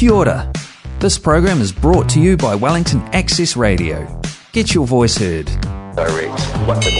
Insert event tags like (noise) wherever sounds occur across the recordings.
Kia ora. This program is brought to you by Wellington Access Radio. Get your voice heard. Direct. What the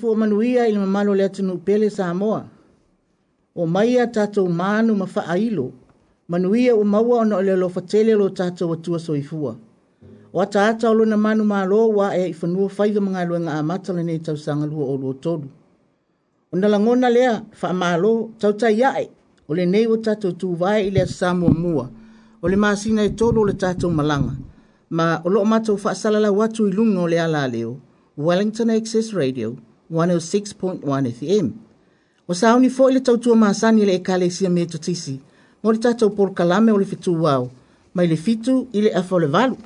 fo manuia i le mamalo le atu pele sa moa. O mai a tatou manu ma ailo, manuia o maua ona o le lo fatele lo tatou atua soifua. O ata ata na manu ma lo wa e i fanua faida mga luenga mata le nei tau sanga lua o lo tolu. O nalangona lea fa malo tau tai ae, o le nei o tata tu vai i le samua mua, o le masina e tolu o le tatou malanga. Ma o lo mato fa salala watu ilunga o le ala leo, Wellington Access Radio. 106.1 FM. O sao ni fo le tautua masani le ekalesia me totisi, mo le tatau polokalame o le fitu wau, mai le fitu i le afa o le valu.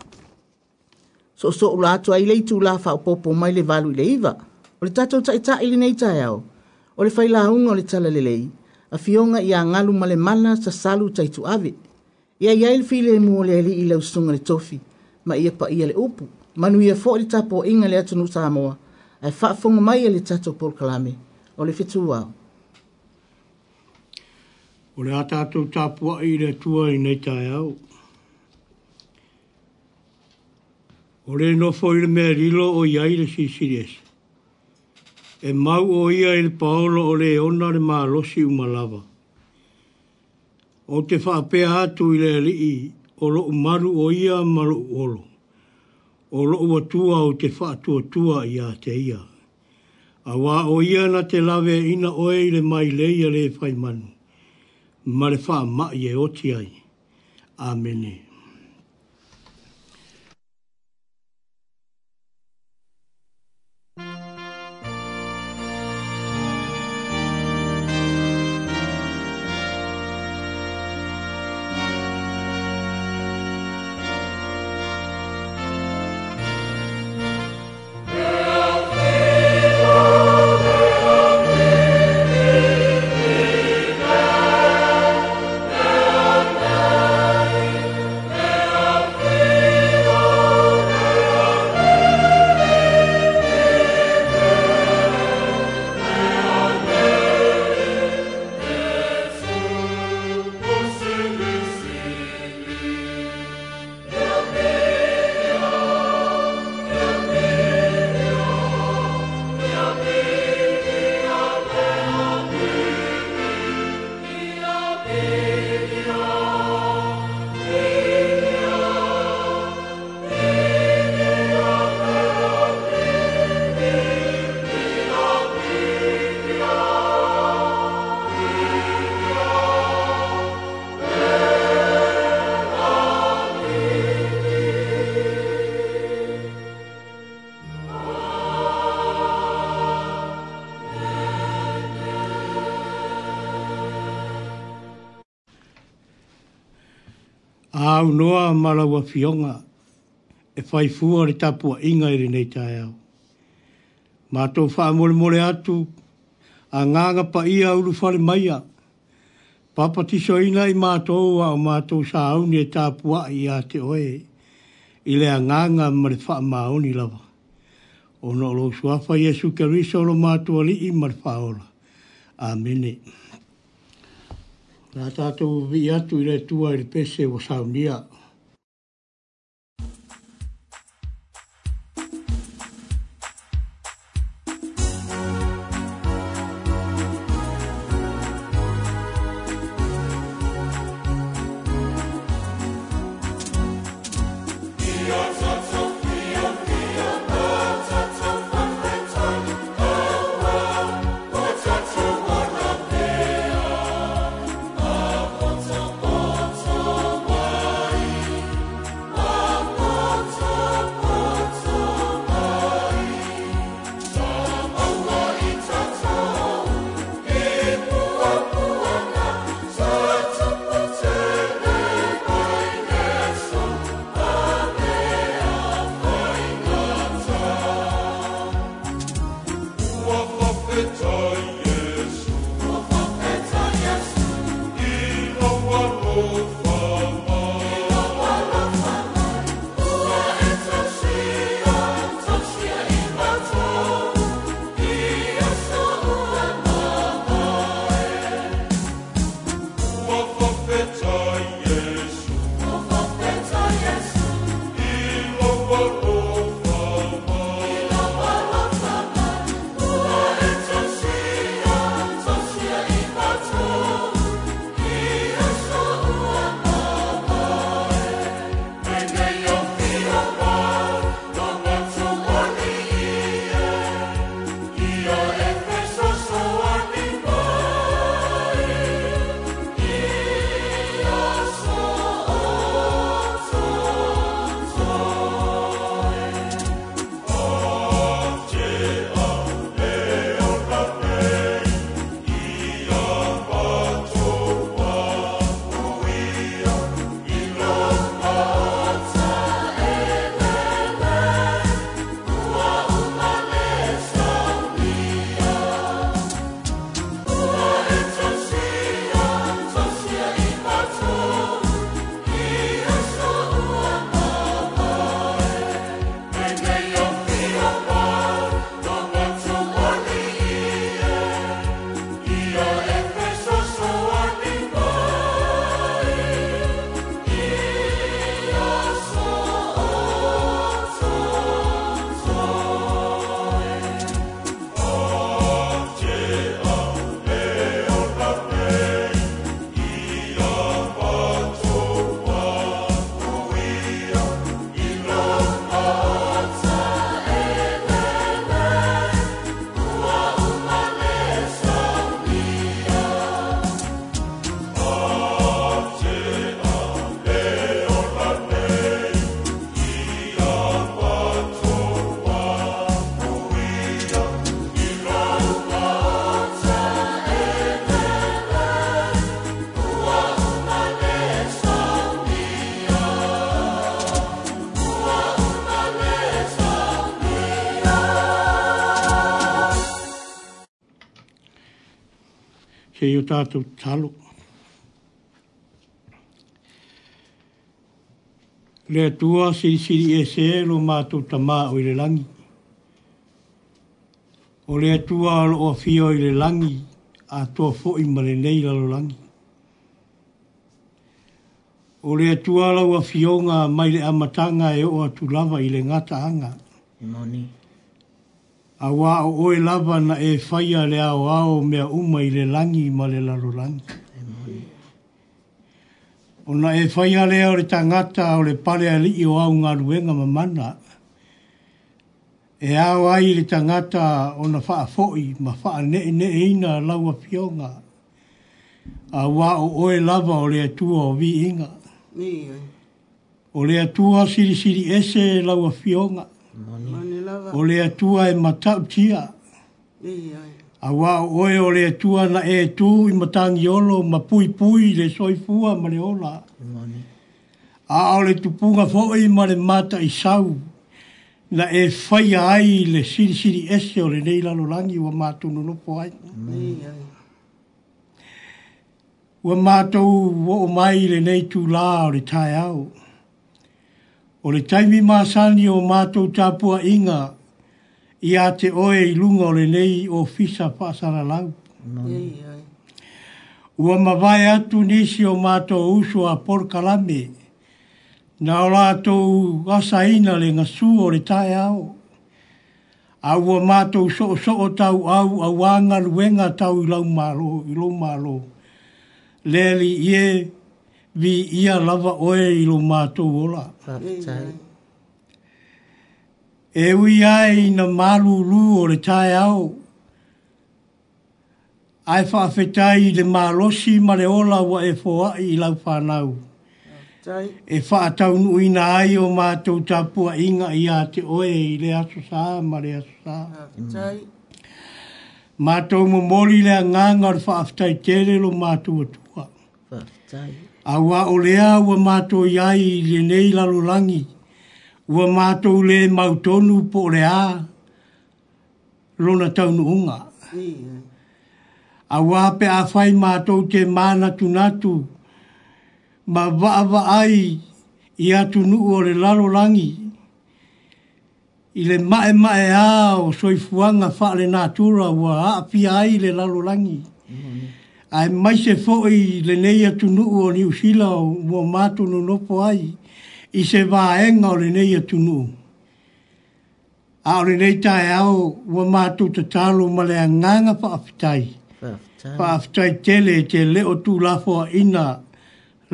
So so ula atua i le itu la fa popo mai le valu i le iva, o le tatau taita ita le nei tai au, o le failaunga o le tala lelei, a fionga i a ngalu male mana sa salu itu ave. Ia ia il file mo le ali i usunga le tofi, ma ia pa ia le upu, manu ia fo le tapo inga le atunu Samoa, e fa fong mai e le tato pol kalame o le fitu wa o le ata tu tapua i le tua i nei tai au o le no foi le me rilo o iai le sisiries e mau o ia i le paolo o le ona le malosi umalava o te fa pe atu i le li i o lo umaru o ia malu olo o lo ua tua o te wha tua tua i a te ia. A wā o ia na te lawe ina oe i le mai leia le whai manu. Ma le wha mai e oti ai. Amenea. malaua fionga e fai fua re tapua inga i rinei tae au. Mātou wha mole mole atu, a nganga pa ia uru whare maia. Papa tiso ina i mātou a o mātou sa auni e tāpua i a te oe, i le a nganga mare wha maoni lawa. O no lo suafa Jesu ke riso lo mātou ali i mare wha ora. Amene. Nā tātou vi atu i le tua i le pese o saunia. Amene. ke i o tātou talo. Le tua siri siri e se lo mātou ta mā o i le langi. O le tua alo o fio i le langi a tua fo i male nei lalo langi. O le tua alo o fio ngā mai le amatanga e o atu lava i le ngata anga. Imoni a wā o oe lava na e whaia le ao ao mea uma i le langi ma le laro langi. O na e whaia le ao le tangata o le pale a li i o au ngā ruenga ma mana. E ao ai le tangata o na wha foi ma wha ne ne ina lau a pionga. A wā o oe lava o le atua o vi inga. O le atua siri siri ese lau a pionga. Mm o le atua e matau tia. A wā oe o le atua na e tu i matangi olo, ma pui pui le soifua ma le ola. A o le tupunga fōi ma le mata i sau, na e fai ai le siri siri ese o le neilano rangi wa no nopo ai. Wa mātou wo o mai le nei tū lā o le tai au. Amen o le taimi māsani o mātou tāpua inga i a te oe i lunga o le nei o fisa whaasara lau. Ua mawai atu nisi o mātou uso a porkalame, na o lātou asa ina le ngasū o le tae au. A ua mātou soo soo tau au a wanga luenga tau i lau mālo, i lau mālo. Leli ie, vi ia lava oe i lo mātou ola. E ui ai na maru ru o le tae au, ai whaafetai le mālosi ma le ola wa e fōa i lau whānau. E whaatau nui na ai o mātou tāpua inga i a te oe i le aso sā ma le aso sā. Mātou mō mōri le a ngāngar whaafetai tere lo mātou atua. Awa o lea ua mato iai le nei lalolangi. Ua mato le mautonu po lea. Lona taunu unga. Awa pe a fai mato te mana tunatu. Ma vaava ai i atu nu o le lalolangi. I le mae mae a o soifuanga fa le natura ua a ai le lalolangi. Mm -hmm ai mai se i le nei atu nu o ni usila o mo matu no no po ai i se va enga o le nei atu nu a o le nei tai au mo matu te talo ma le nganga pa aftai pa aftai tele te le o tu la fo ina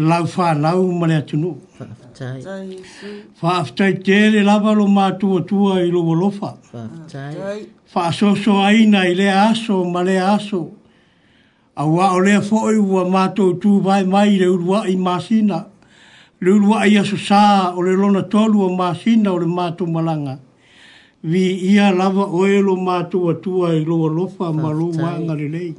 la fa la u ma le atu nu pa aftai tele la va lo matu o tua i lo lofa pa aftai pa so so aina i le aso ma le aso pa a wā o lea fōi ua mātou tū vai mai le urua i māsina. Le urua i aso sā o le lona tolu o māsina o le mātou malanga. Vi ia lava o e lo mātou atua e loa lofa ma lo wānga le lei.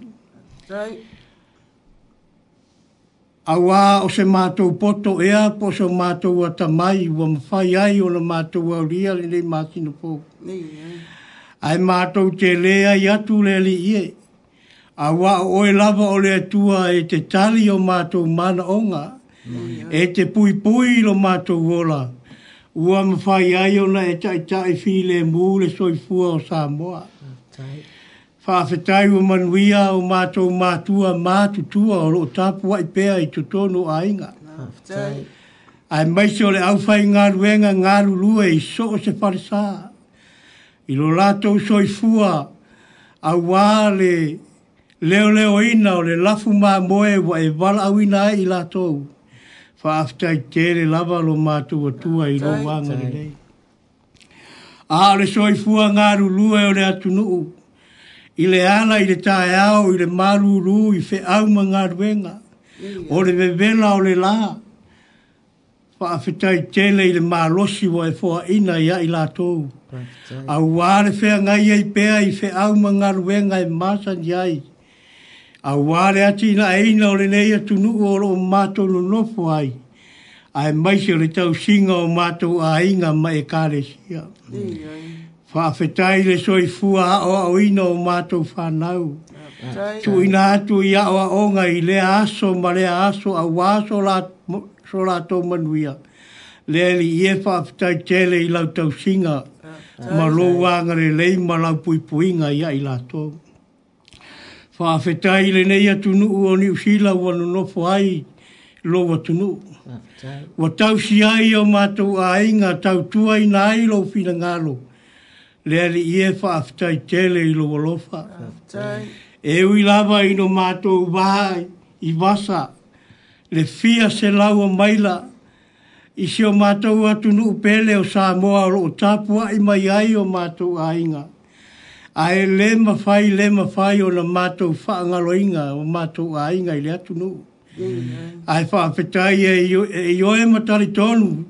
A wā o se mātou poto ea po se mātou ata mai ua mawhai ai o le mātou auria le lei māsina pō. Eh. Ai mātou te lea i atu le li iei a wā o e lava o le atua e te tali o mātou mana onga, e te pui pui lo mātou wola. Ua mawhai ai ona e tai tai whi le mū le soifua o Samoa. Whawhetai o manuia o mātou mātua mātutua o lo tāpua i pēa i tutono a inga. Ai mai se o le auwhai ngā ruenga ngā rulua i so se whare I lo lātou soifua a wā le leo leo ina o le lafu mā moe wa e wala au ina e ila tōu. Wha afta i tere lava lo mā tua tua i lo wanga ni lei. A le soi fua ngā rulue o le atunuu. I le ana i le tae au i le maru ru i fe au ma ngā ruenga. O le bevela o le lā. Wha afta i tele i le mā wa e fua ina i a ila tōu. A wā le ngai ai pēa i fe au ma ngā ruenga i e māsa ni ai. Mm a wāre ati na eina o le nei atu nuku o lo mātou no nofo ai. A e maise o le tau singa o mātou a inga ma e kāre sia. Whaafetai le soi fua o au ina o mātou whanau. Tu ina atu i a oa onga i lea aso ma lea aso a wā so la tō manuia. Lea li i e whaafetai tele i lau tau singa ma lo wāngare lei ma lau pui puinga i a i la tōu whaafetai le nei atu nuu o ni usila ua nonofo ai lo wa tunu wa tau si ai o mātou a inga tau tuai nā i lo fina ngalo le ali i whaafetai tele i lo walofa e ui lava i no mātou vahai i vasa le fia se lau o maila i si o mātou atu nuu pele o sā moa o tāpua i mai ai o mātou a inga. Mm a e le mawhai, le mawhai o na mātou whaangalo inga, o mātou a inga i le atu nō. Mm -hmm. A e whaapetai e io e matari tonu,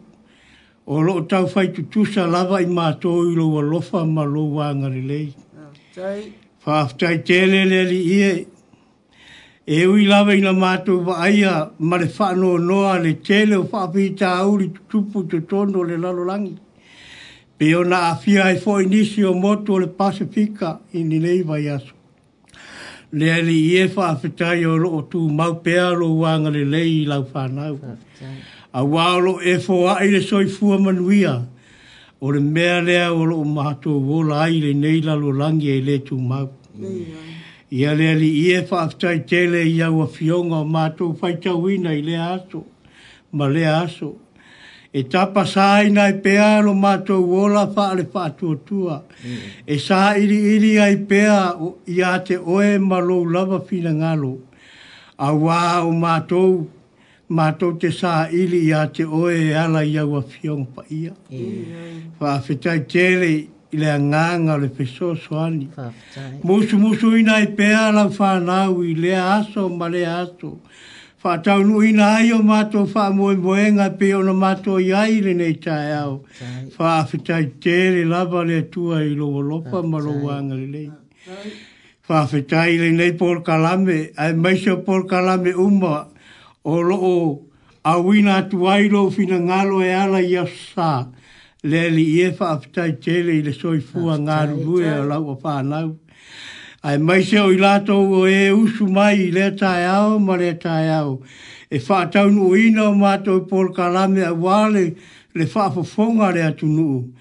o lo tau whai tutusa lava i mātou i loa lofa ma loa ngare lei. Whaapetai tēle le li ie, e ui lava i na mātou wa aia ma le whaano noa le tēle o whaapetai auri tutupu te tono le lalo langi pe ona afia ai e foi nisi o motu o le pasifika i ni nei vai aso. Le ali i e wha awhitai o roo tū mau pēa lo wanga le lei i lau whanau. A wālo e fō ai le soi fua manuia o le mea lea o roo mahato o wola ai le nei lalo langi e le tu mau. I a ali i e wha awhitai tele i au a fionga o mātou whaitau i le aso. Ma le aso, e tapa sai nai pea lo mato wola fa le fa tua tua mm. e sa iri iri ai pea ia te oe ma lo lava fina ngalo a wa o mato mato te sa iri ia te oe e ala ia wa fiong pa ia fa mm. fetai tele i le nganga le peso soani musu musu ina i pea la fa nau i le aso ma le aso mm. Fa tau nu ina ai o mātou wha moe moenga pe ono mātou i aile nei tae au. Fa awhitai tere lava le tua i loo lopa ma loo wanga nei. Fa awhitai le nei por kalame, ai maisha por kalame umma o loo awina tu ai loo fina ngalo e ala i asa. Le li e fa awhitai tere i le soifua ngā rubue o lau o whanau ai mai se o ilato o e usu mai le tai au ma le tai au. E wha tau nu ina o mato i pol kalame a wale le wha fofonga le atunu.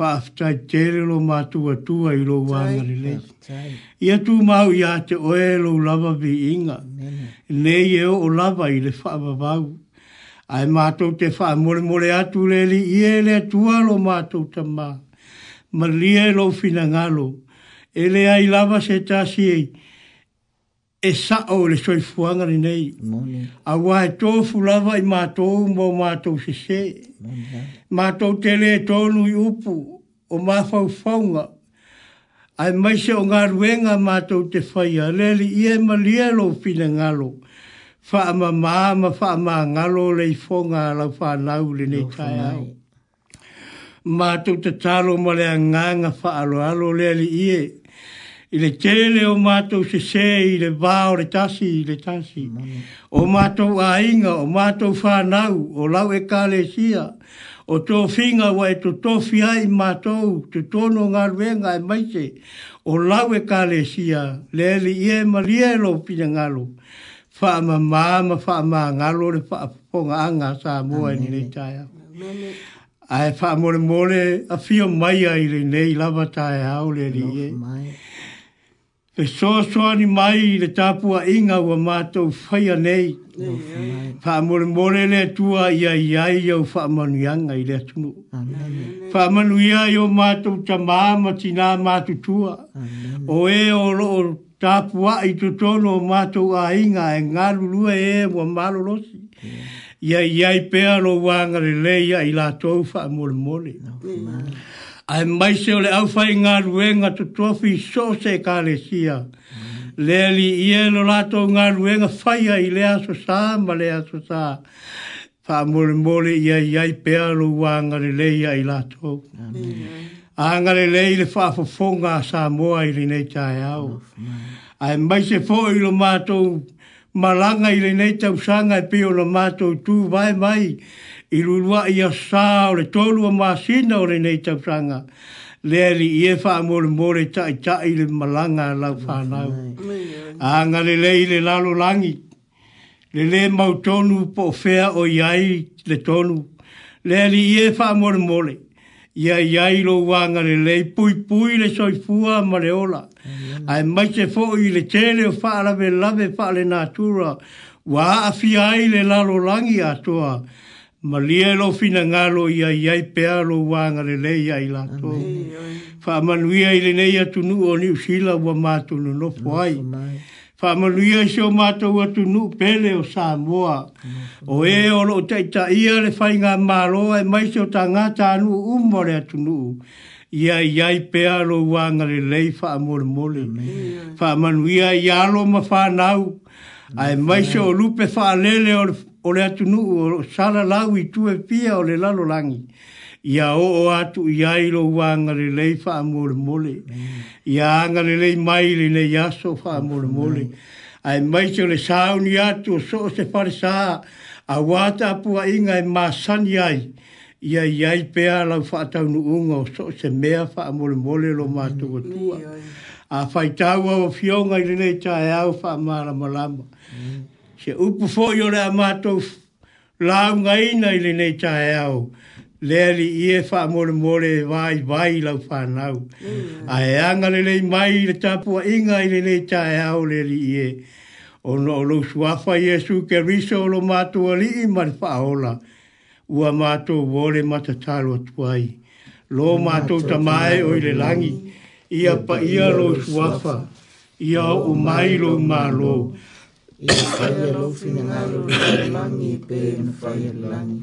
Wha aftai tere lo matua tua i lo wanga le le. Ia tu mau i ate o e lo lava vi inga. Ne i e o lava i le wha vavau. Ai mato te wha mole mole atu le li i e le tua lo mato tamā. Malie lo finangalo. Malie lo finangalo e le ai lava se tasi e e sao le soi fuanga ni nei. A wā e tōfu lava i mātou mō mātou se se. Mātou tele e tōnu i upu o mātou whaunga. Ai mai se o ngā ruenga mātou te whaia. Lele i e ma lielo pina ngalo. Wha ma māma, wha ma ngalo le i whonga lau wha nau le nei tai au. Mātou te talo ma le a nganga wha alo alo lele i Lele i e i le tele o mātou se se i le vā o le tasi i le tasi. O mātou a inga, o mātou whānau, o lau e kā le sia. O tō whinga wa e tō tō ai mātou, tō tōno ngā ruenga e maise. O lau e kā le sia, le li i e ma li e lo pina ngalo. Wha ma mā ma wha mā ngalo le wha ponga anga sā mua e nene taia. Ai wha mole mole a fio mai ai le nei lava tai au le li e. Mm. Pe soa ni mai le tapua inga wa mātou whaia nei. Wha mōre mōre le tua ia iai au wha manu ianga i le atunu. Wha manu ia i o mātou ta māma tina mātou tua. O e o loo tapua i tutono o mātou a inga e ngā lulua e wa mālo ia iai pea lo wanga le leia i la tou wha mole mole. Ai mai se o le au whai ngā ruenga tu tofi so se ka le sia. Mm. Le li ia lo la tou ngā ruenga whai a i le aso sā ma le aso sā. Wha mole mole ia iai pea lo wanga leia i la tou. Anga le lei le wha fofonga sā moa i rinei tae au. Ai mai se fo i lo mātou malanga i le nei tau sanga e peo la mātou tū vai mai i rurua i a sā o le tolu a māsina o le nei tau sanga. Leri i e wha mōre mōre ta i ta i le malanga a lau whānau. A ngā le le i le lalo langi, le le mau tonu po fea o iai le tonu. Leri i e wha mōre mōre, i a iai lo wā ngā le le pui pui le soifua ma le ola. Ai mai te fō i le tēle o whaarawe lawe whaare nātura. Wā a fi ai le lalo langi toa. Ma lia e lo fina ngalo ia iai pea lo wānga le i ai Fa Whaamanuia i le nei atu nu o ni usila wa mātunu no fwai. Whaamanuia i seo mato wa tunu pele o Samoa. O e o lo teita ia le whainga māroa e mai seo ta ngāta anu umore atu nuu ia iai pea lo uanga lei fa amore mole. Fa manuia ia lo ma fa nau. Ai mai se o lupe fa lele o le atu nu o sala lau i tue pia o le lalo langi. Ia o o atu iai lo uanga lei fa amore mole. Ia anga lei mai le ne yaso fa amore mole. Ai mai se o le sauni atu o so se fare saa. A wata apua inga e masani ai. Ia ia iai pea lau whaatau nuunga o so se mea wha mole mole lo mātua tua. A whaitau au fionga i rinei tae au wha mara malama. Mm. Se upu fōi o rea la ngai nei i rinei tae au. Leli i e wha mole mole vai vai lau whanau. A e anga rinei mai le tapua inga i rinei tae au leli i e. O no lo suafa Jesu ke riso lo mātua ali i marifaola. Mm ua mātou wole mata tālo atuai. Lō mātou tamae o ile langi, ia pa ia lo tuafa, ia o mai lo mālo. Ia whaia lo fina ngālo ile langi, e pē na whaia langi.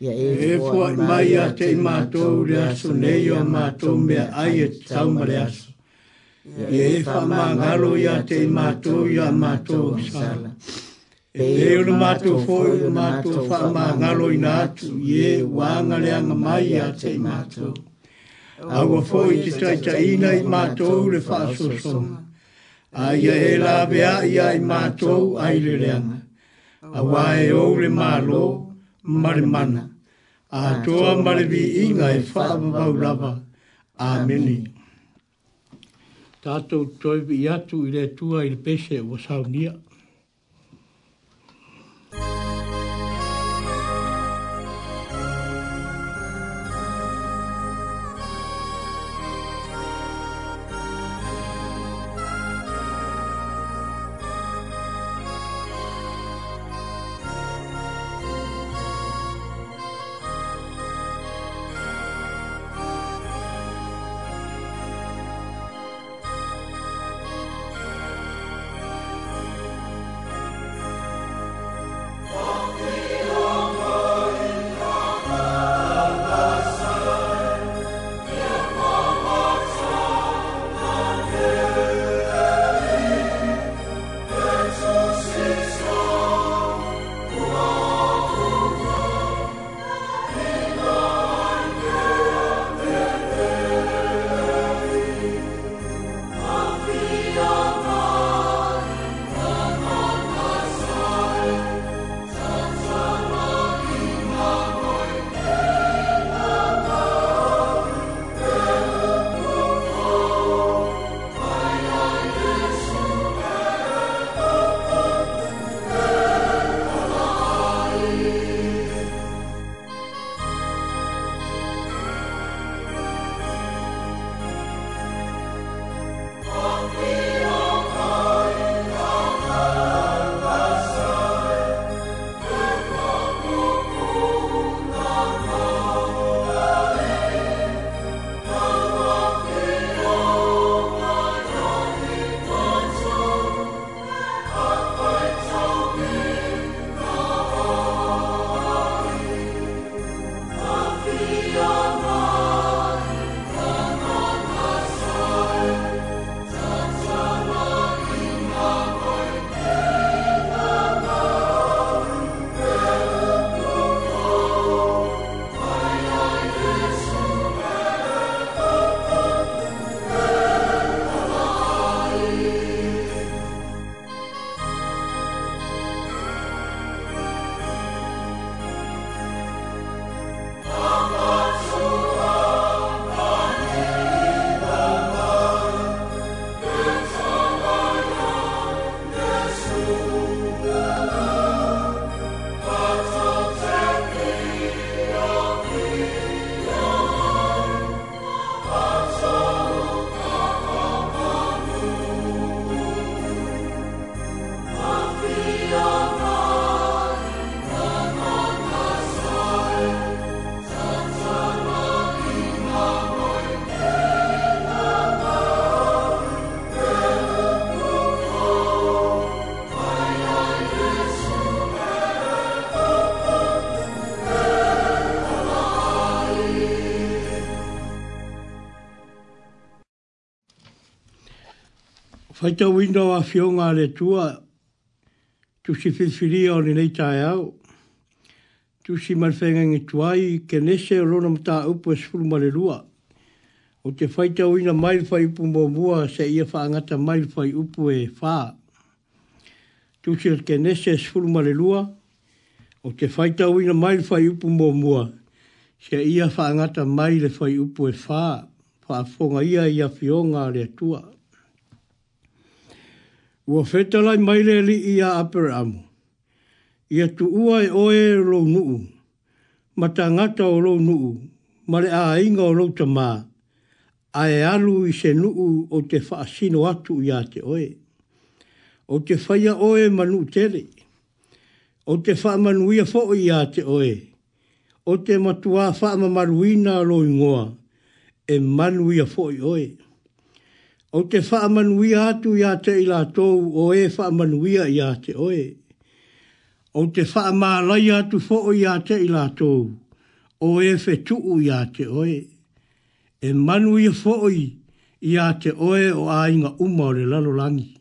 Ia e fua e mai a te mātou le aso, nei e a mātou mea ai e tauma le aso. Ia e wha mā ngālo ia te mātou, ia mātou sāla e o na mātou fōi o mātou wha mā ngalo i nātu i e wānga leanga mai a te mātou. Awa fōi te taita ina i mātou le wha sōsonga. Aia e la vea i ai mātou ai le leanga. Awa e o le mālo mare mana. A toa mare vi inga e wha mavau lava. Āmeni. Tātou toi i atu i le tua i le pese o saunia. Āmeni. Faita windo a whio ngā tua, tu si whiwhiri o ni nei tae au. Tu si marwhenga ngi tuai, ke nese o rona mta upo e sifuru mare rua. O te whaita wina mailwhai upo mō mua, se ia whaangata fai upo e whā. Tu si ke nese e sifuru mare rua. O te whaita wina mailwhai upo mō mua, se ia whaangata fai upo e whā. fonga ia ia whionga re tuai. Ua whetalai maile li i a apere amu. Ia tu ua e oe rou nuu. Ma ta ngata o rou nuu. Ma a inga o rou tamā. A e alu i se nuu o te whaasino atu i a te oe. O te whaia oe manu tere. O te wha manuia fo i a te oe. O te matua wha mamaruina roi ngoa. E ia fo i oe. O te whaamanuia atu ia te i tou, o e whaamanuia ia te oe. O te whaamalai atu fo o ia te i tou, o e whetuu ia te oe. E manuia fo oi ia te oe o ainga uma o re lalolangi.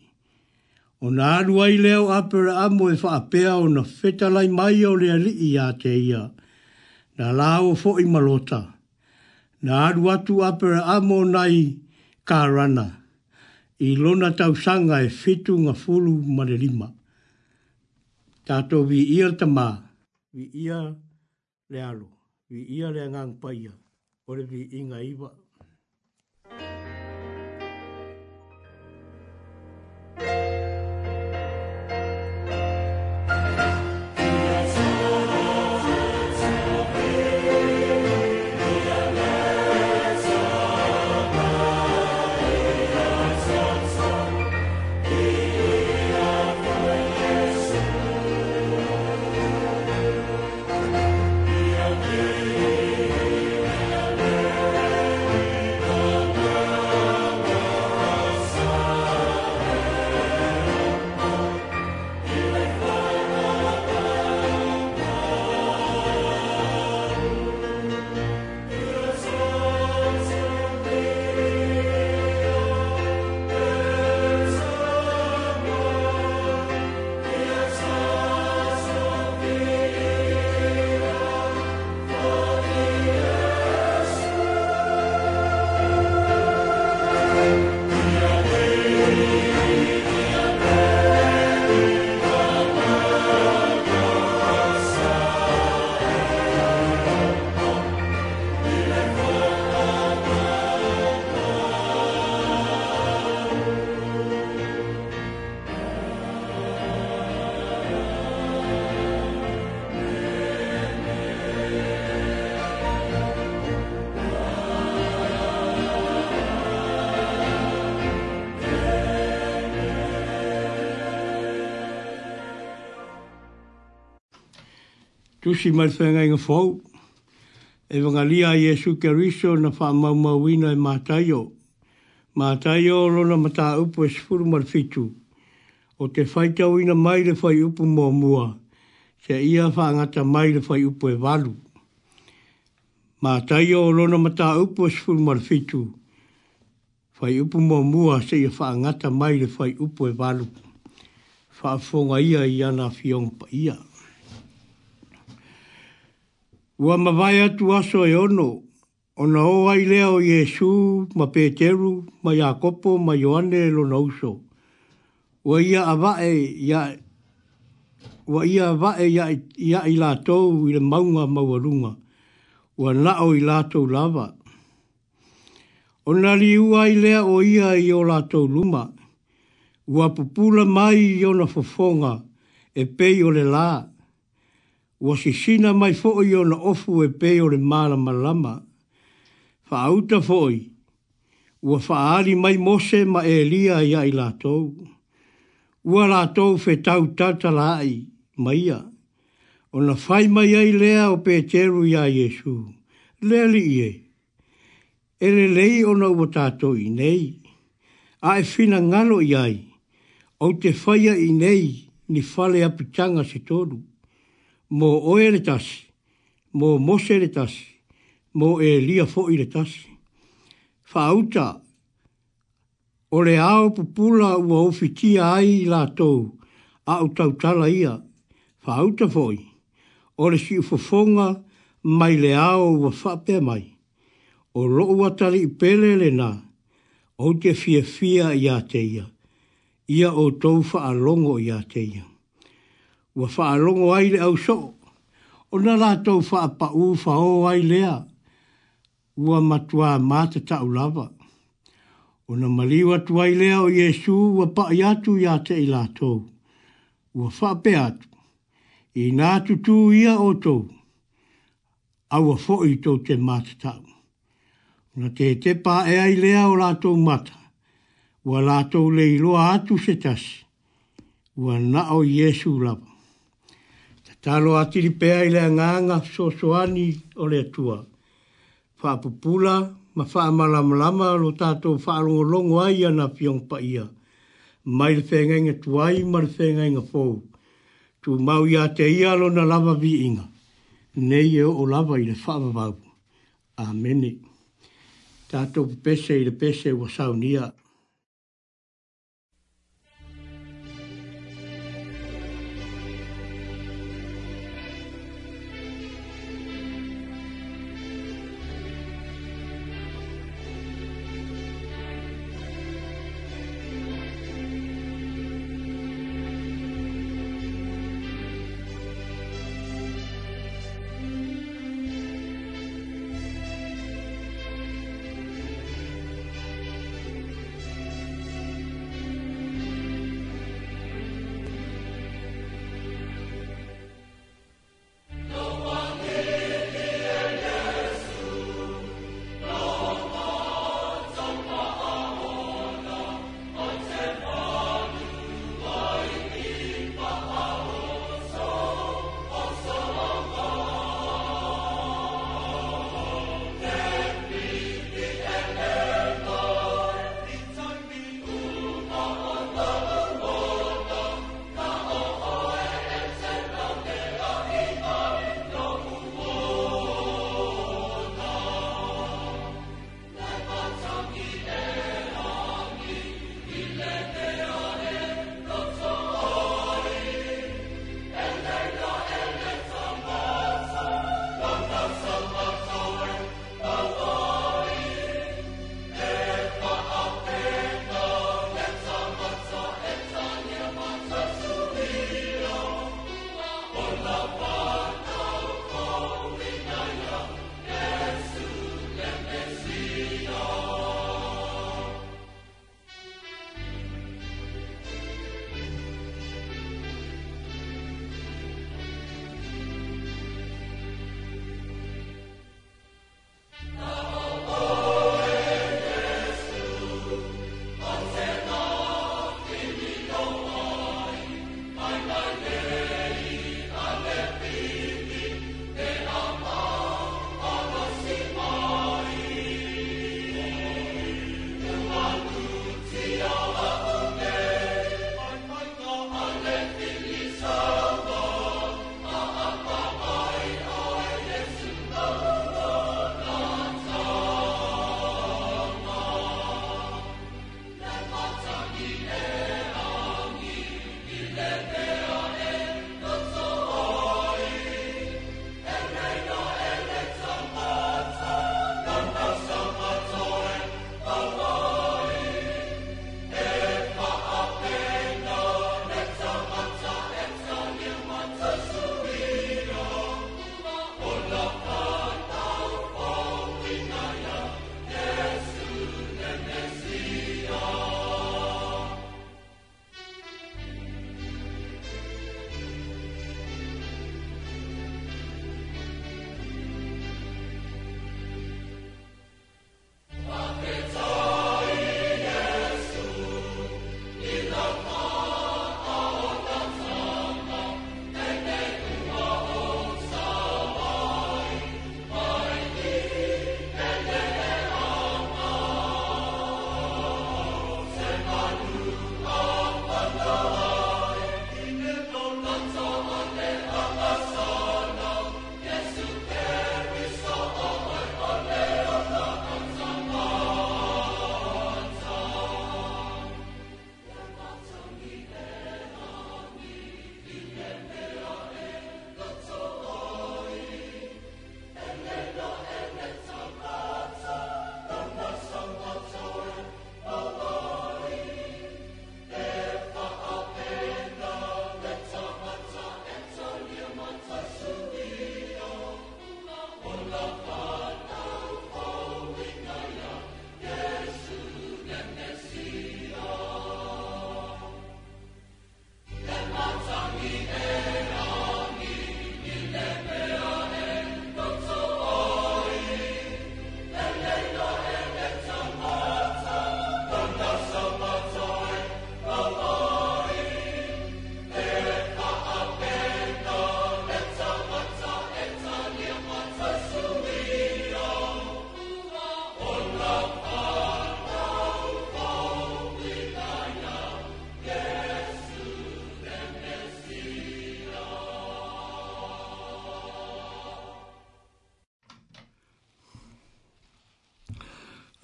O nā ruai leo apera amo e whaapea o na whetalai mai o le li ia te ia. Nā lao fo i malota. Nā ruatu apera amo nai karana i lona sanga e fitu nga fulu marelima. Tato vi ia tama, vi ia le alo, vi ia le ngang paia, ore vi inga iwa. Thank you. tusi mai whenga inga whau. E wanga lia i Esu Kariso na wha maumauina e mātaio. Mātaio rona mata upo e sifuru marfitu. O te whaitau ina mai le whai upo mō mua. Se ia whaangata mai le whai upo e walu. Mātaio rona mata upo e sifuru marfitu. Whai upu mō mua se ia whaangata mai le whai upo e walu. Whaafonga ia i ana fiong ia. Ia. Ua mawai atu aso e ono, ona o ai leo Iesu, ma Peteru, ma Iakopo, ma Ioane lo na uso. Ua ia avae, ia, ua ia avae ia, ia i latou i le maunga mawarunga. Ua nao i latou lava. Ona li ua ai lea o ia i o latou luma. Ua pupula mai i ona fofonga, e pei o le laa ua sina mai fo'i ona ofu e pei o le malamalama fa'auta fo'i ua fa'aali mai mose ma elia ia i latou ua latou fetau tata la'i ma ia ona fai mai ai lea o peteru iā iesu lea li'i e e lelei ona ua tatou'i nei a e finagalo i ai ou te faia i nei ni fale apitanga se tolu mō oe le tasi, mō mose le tasi, mō e lia fo i le tasi. Whauta, o le ao pupula ua ofitia ai i la tou, a utau tala ia, whauta foi, o le si ufofonga mai le ao ua whape mai. O lo ua i pele le nā, o te fia fia i a te ia, o tou wha longo i a te ua whaarongo ai le au so. O na rātou whaapa u whao ai lea, ua matua māte tau lava. O na maliwa tu ai lea o Yesu, ua pae atu ia te i lātou. Ua whaape atu, i nā tutu ia o tou, aua fo'i tou te māte tau. Na te te pae ai lea o lātou mata, ua lātou leiloa atu se tasi, ua na o Yesu lava talo atiri pea i le nganga so soani o le tua. Whapupula, ma wha malamalama lo tātou wha longo ai ana piong pa ia. Mai le whenga inga tuai, ma le whenga inga pou. Tu mau ia te ia lo na lava vi inga. Nei e o lava i le wha mamau. Amene. Tātou pese i le pese wa saunia.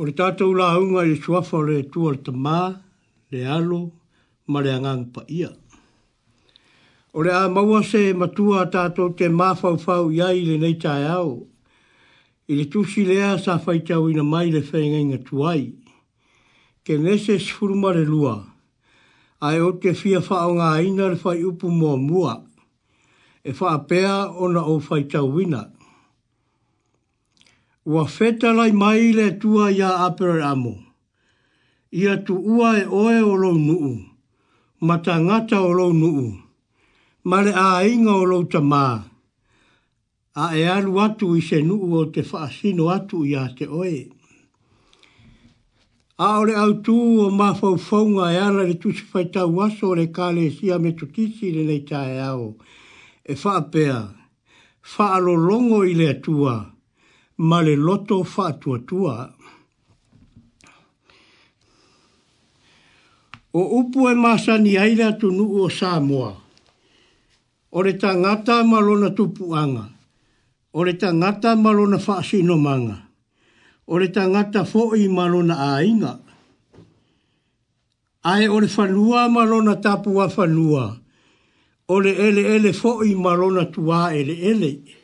O le tātou la hunga i le suafa o le tua le tamā, le alo, ma le angang pa ia. O le a maua se matua tātou te māwhauwhau ia i le nei tāi au, i le tusi lea sa whaitau ina mai le whenga inga tuai, ke nese sfuruma le lua, ai o te fia whao ngā ina le whai upu mua mua, e whaapea ona o whaitau winak ua feta lai mai le tua ia apere amo. Ia tu ua e oe o lo nuu, mata ngata o lo nuu, Male le a inga o lo tamā. A e alu atu i se nuu o te whaasino atu ia te oe. A ole au tū o mā whauwhaunga e ala le tusi whaitau aso le kāle sia me tutisi le nei tae ao. E whaapea, whaalolongo i le tuaa ma le loto whātuatua. O upu e māsani aira tu nuu o Samoa. O le tā ngātā malona tupuanga. O le tā ngātā malona whāsino manga. O le tā ngātā fōi malona āinga. Ae o le whanua malona tāpua whanua. O le ele ele fo'i malona tuā ele ele. ele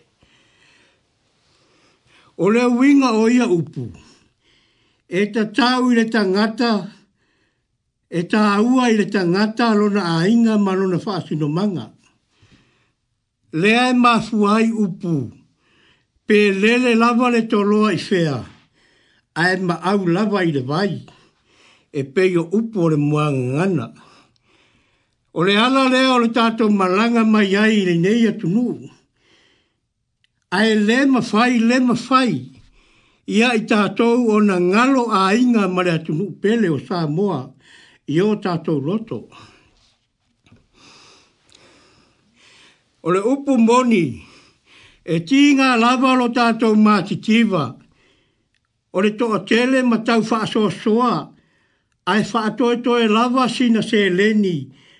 o le winga o ia upu. E ta tau i le ta ngata, e ta aua i le ta ngata alona a inga manona whaasino manga. Lea e mafuai upu, pe lele lava le toloa i fea, a ma au lava i le vai, e pe yo upu o le mua ngana. O le ala lea o le tato malanga mai ai le neia tunuu ae fai mafai lē fai ia i o na ngalo āiga ma le tunu pele o samoa i o tatou loto o le upu moni e tigā lava o lo tatou matitiva o le toʻatele ma tau faasoasoa ae faatoetoe lava sina se leni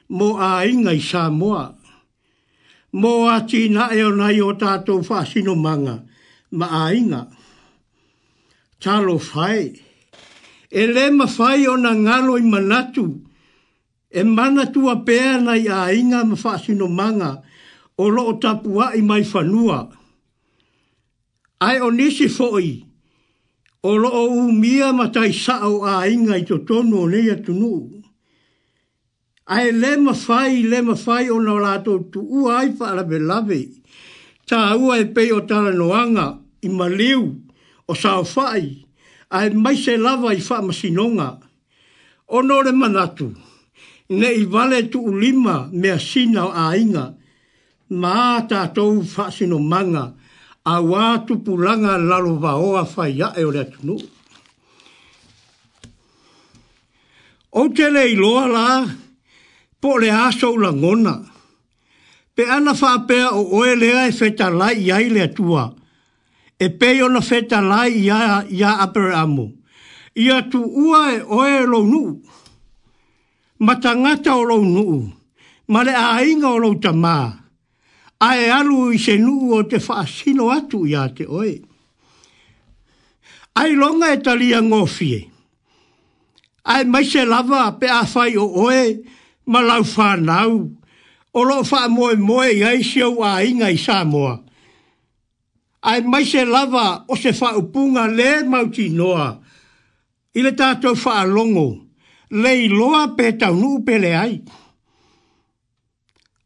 mo āiga i samoa mō ati na eo nai o tātou whāsino manga, ma ainga. Talo whai, e le ma whai o na ngalo i manatu, e manatu a pēa nai a inga ma whāsino manga, o lo o tapua i mai whanua. Ai o nisi fo'i, o lo o umia ma tai sa'o a inga i to tonu o nei atunuu ae le mafai le mafai ona o latou tuua ai faalavelave tāua e pei o noanga i maliu o saofaʻi ae maise lava i faamasinoga masinonga. o le manatu neʻi vale tuulima mea sina o ainga. ma tatou faasinomaga auā tupulaga lalo vaoa faiaʻe o le atunuu ou te leiloa la po le asau la ngona. Pe ana whapea o oe lea e feta lai iai lea tua. E peo na feta lai ia, ia apere amu. Ia tu ua e oe lo nuu. Matangata o lo nuu. Ma le ainga o lo tamā. A e alu i se nuu o te whaasino atu ia te oe. Ai longa e talia ngofie. Ai mai lava pe a whai o oe. e ma lau whanau. O lo wha moe moe i aisio a inga i Samoa. Ai mai se lava o se wha upunga le mauti noa. I le tātou wha longo. Le i loa pe tau nuu pele ai.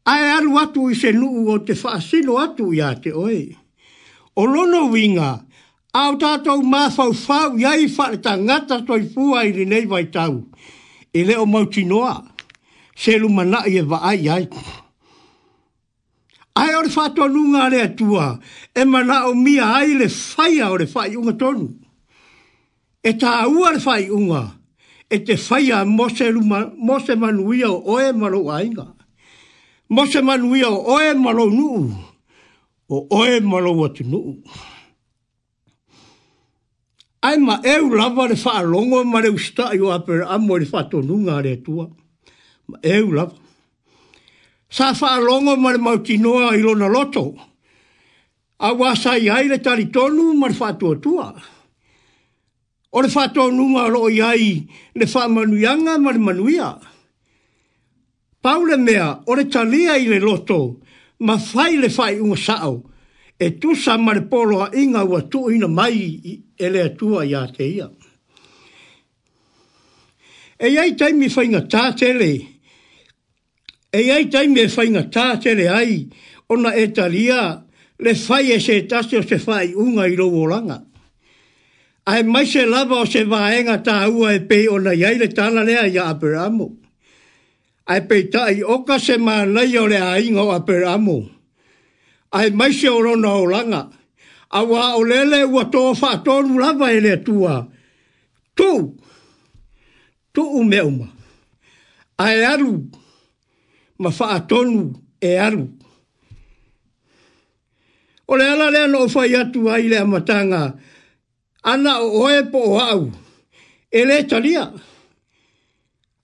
Ai alu atu i se nuu o te wha sino atu i a te oe. O lono winga, au tātou mā fau fau i ai wha le tangata toi pua i rinei vai tau. I le o mauti noa. noa se luma na e va ai ai. Ai ore fatu anu ngā le e mana o mia ai le fai a ore fai un ton eta tā ua fai unga, e te fai a mose, luma, mose manuia o e malo ainga. Mose manuia o e malo nuu, o e malo watu nuu. Ai ma eu lava le faa longo ma le usta i aper apere amo le fatu le atua e u lava. Sa wha longa ma le mautinoa i lona loto. A wasa i aile tari tonu ma le whatua tua. O le whatua nunga ro i ai le wha manuianga ma manuia. Paule mea, o le talia i le loto, ma fai le whai unga sao, e tu sa ma le polo a inga ua tu ina mai e le atua i a te ia. E iai taimi whainga tātele, e iai e ai tai me fai nga tā tere ai, ona e talia, le fai e se tasio se fai unga i lo wolanga. Ai mai se lava o se vaenga tā ua e pei ona iai le tana lea i a Aperamo. Ai pe tā i oka se mā lei o le ainga o Aperamo. Ai mai se orona o langa. A wā o lele ua tō whātonu lava e le tua. Tu, tu me uma. Ai aru! Ai ma faa tonu e aru. O le ala lea no fai atu ai lea matanga, ana o oe po o au, e le talia.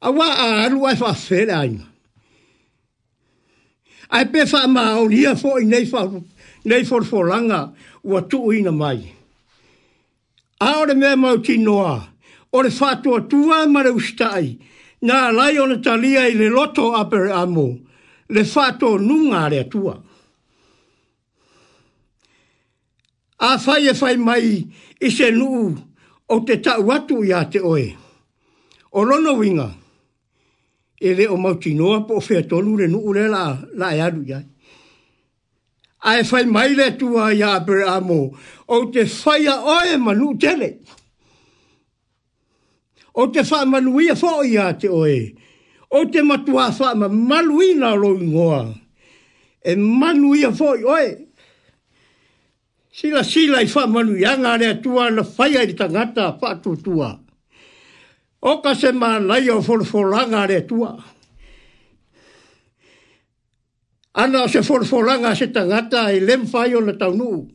A wā a aru ai faa fere aina. Ai pe faa maa o lia fo i nei faa, nei for for langa ina mai. A ore mea mau ki noa, ore fatua tua mare ustai, nga lai ona talia i le loto aper amo, le fato nunga le atua. A fai e fai mai i se nuu o te tau atu i a te oe. O lono winga, e le o mauti noa po o fea tonu le nuu le la, la e adu iai. A e fai mai le atua i a aper o te fai a oe manu tele o te wha manuia wha i a te oe. O te matua wha ma manui nā roi ngoa. E manuia wha i oe. Sila sila i wha manui anga rea tua na whaia i tangata wha tua. O ka se mā nai o wholwholanga rea tua. Ana o se wholwholanga se tangata e lem whai o na taunu.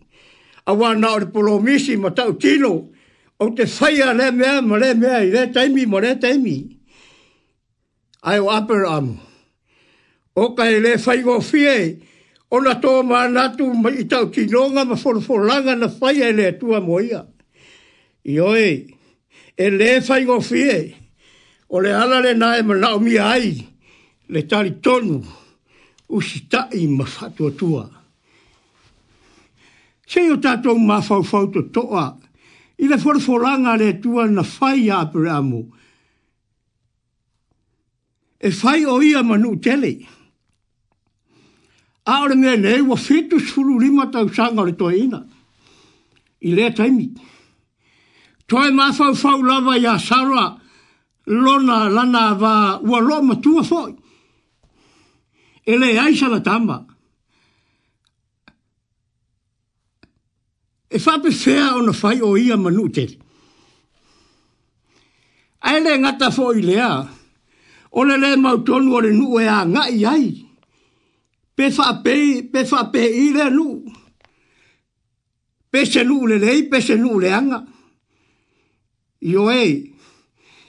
A wā o le polomisi ma tau tino. Tino o te whaia re mea, mo re mea, i re taimi, mo re taimi. Ai o upper arm. O kai le whai go fie, o na tō mā natu ma i tau ki nonga ma wholwholanga na whai e le tua moia. I oi, e le whai go fie, o le ala le nae ma nao mi ai, le tali tonu, u si tai ma whatua tua. Se o tātou mā whau to toa, I le fōru fōranga le tua na whai a apere amu. E fai o ia manu tele. A ore mea nei wa fitu sulu lima tau sanga le toa ina. I lea taimi. Toa e mawhau whau lava ia sara lona lana wa ua loa matua fōi. E le aisa aisa la tamba. e fape fea ona fai o ia manu te. Ai ngata fo i lea, o le le mau tonu o le nu e a ngai ai. Pe fa pe, pe fa pe i le nu. Pe se nu le lei, pe se nu le anga. Io e,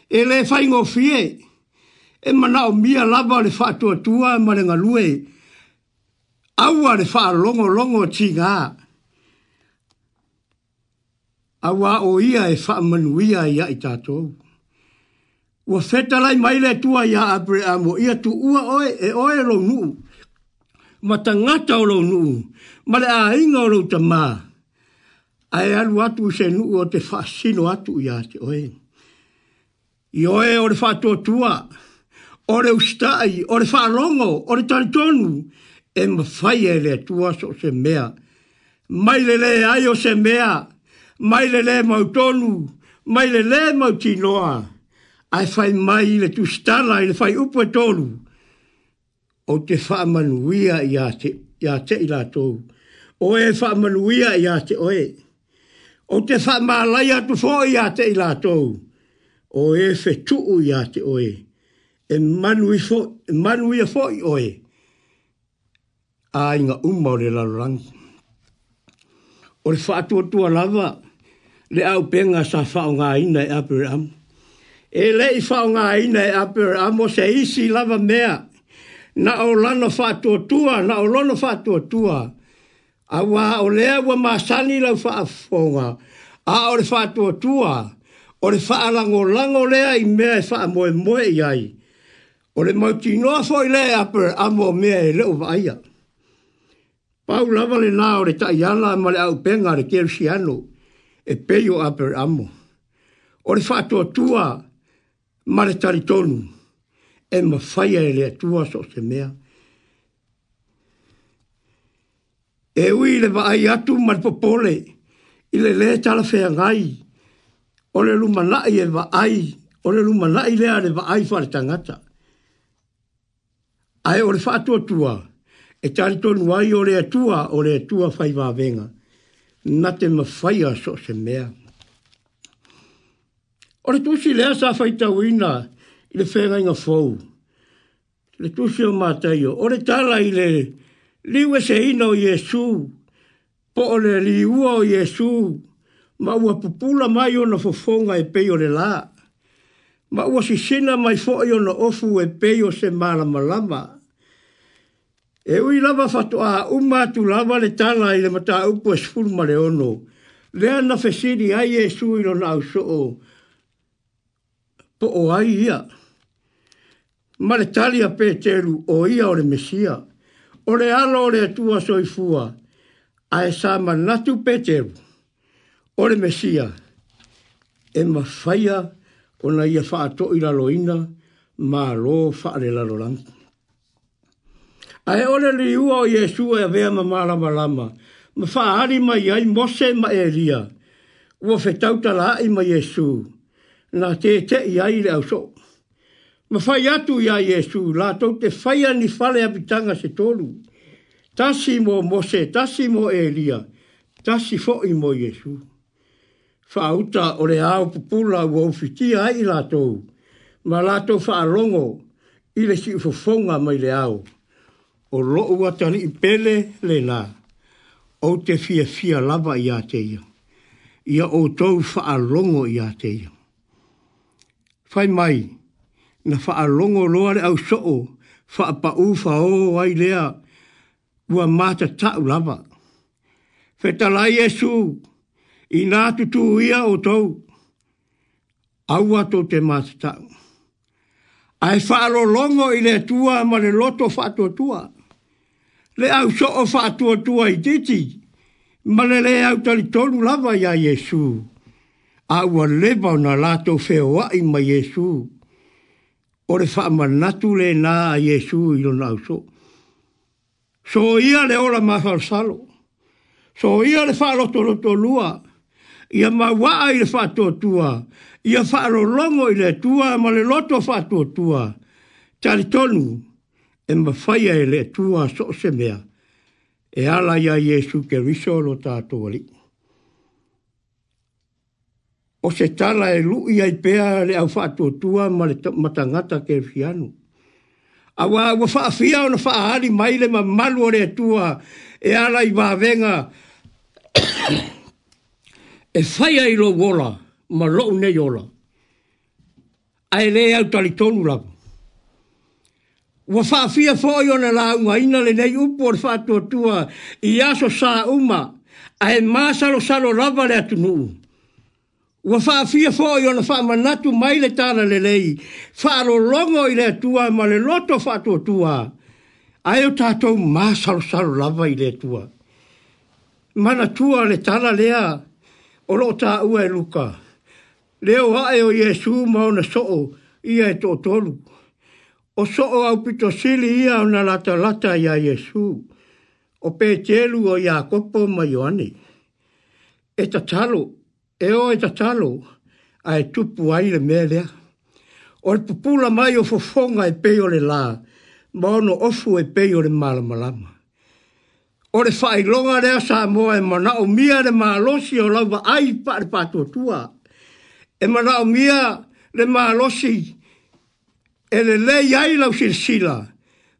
e le fai ngofie, e mana o mia lava le fa tua tua, e ma le ngalue, aua le fa longo longo tiga. Aua le fa longo longo tiga awa o ia e wha manuia ia i tātou. Ua whetalai maile tua ia abre amo, ia tu ua oe e oe lo nuu. Ma ta ngata o lo nuu, ma le a inga o lo ta mā. Ai alu atu se nuu o te wha sino atu ia te oe. I oe o le wha tua tua, o le ustai, o le wha rongo, o le tantonu, e ma whai e le tua so se mea. Mai le le ai o se mea, mai le le mau tonu, mai le le mau tinoa, ai fai mai le tu stala, le fai upo tonu. O te wha manuia i a te, i te i la tou. O e wha manuia i a te oe. O te wha malai atu fō i a te i la tou. O e fe tuu i a te oe. E manui fō, e manuia fō i oe. A inga umma o le lalurangi. O le wha atua tua lava le au benga sa fao ngā ina e apu ram. E le i fao ngā ina e apu ram se isi lava mea. Na o lano fatua tua, na o lono fatua tua. A wā o lea wa māsani lau faa fonga. A o le fatua tua. O le faa lango lango lea i mea e faa moe moe i ai. O le mauti noa i lea e apu ram o mea e leo vaia. Pau lava le nā o le taiana ma le au penga le kersiano. Pau e peio aper amo. O le fatua tua mare taritonu e ma faia ele lea tua so se mea. E ui le va ai atu mare popole i le le tala fea ngai o le luma lai e va ai o le luma lai lea le va ai fare tangata. Ai o le fatua tua e taritonu ai o le atua o le atua fai va venga na te mawhai a so se mea. O le tūsi lea sa whai tau ina i le whenga inga fau. Le tūsi o mātai o. O le tāla i le liwe se ina o Jesu. Po o le liua o Jesu. Ma ua pupula mai o na fofonga e pei o le laa. Ma ua si sina mai fo i o na ofu e pei o se malama lama. lama. E ui lava fatu a uma tu lava le tala i le mata upo e sfuru le ono. Le ana fesiri ai e sui lo na uso o. Po o ai ia. Ma le tali a peteru o ia o le mesia. O le alo o le atua soifua. A e sa manatu peteru. O le mesia. E ma faya o na ia faa to ila loina ma lo faa le lalolanku. Ae ole li ua o Yesu e vea ma marama lama. Ma whaari mai ai mose ma e ria. Ua whetauta la ai ma Yesu. Na te te i ai le au so. Ma whai atu i ai Yesu. La tau te whai ani whale apitanga se tolu. Tasi mo mose, tasi mo e ria. Tasi fo i mo Yesu. Whauta o le au pupula ua uwhiti ai la tau. Ma la tau whaarongo i le si ufofonga mai le au o loo watani i pele le nā. O te fia fia lava i ate Ia o tau longo i ate ia. Fai mai, na faa longo loare au soo, pa u o ai lea, ua mata tau lava. Whetalai e su, i nā tutu ia o tau, au ato te mata tau. Ai longo i le tua, ma le loto whaatua tua le au so o fa tu tu ai titi ma le le au tali tolu lava ya yesu a wa le ba na la ai ma yesu o le fa ma na le na yesu i lo na so so ia le ola ma fa so ia le fa lo to lo to lua ia ma wa ai le fa to tua ia fa lo longo i le tua ma le loto fa to tua tali tolu e mawhaia e le tua so se mea, e ala ia Jesu ke riso lo tātou ali. O se tala e lu ia i pea le au whātua tua ma le matangata ke fianu. A wā wa wha awhia o na wha ahari mai le ma malu o le tua e ala i wāwenga (coughs) e whaia i lo wola ma lo nei ola. A e le au talitonu lapu. Wa faa fia fo yo na launga ina le nei upo o faa tua tua i aso sa uma a he maa salo salo rava le atu nuu. Wa faa fia fo yo faa manatu mai le tala le lei faa lo longo i le atua ma le loto faa tua tua a eo tatou maa salo rava i le atua. Mana tua le tala lea o lo ta ua e luka. Leo hae o Yesu mauna soo ia e tō tolu o so o au pito sili ia o na lata lata ia Jesu, o pe tielu o ia kopo ma Ioani. E ta talo, e o e ta talo, a e tupu aile melea. O e pupula mai o fofonga e peyo le la, ma ono ofu e peo le malamalama. O le longa rea sa moa e mana o mia le maalosi o lau ai pa le patua tua. E mana o mia le maalosi, le maalosi, e le le iai lau silasila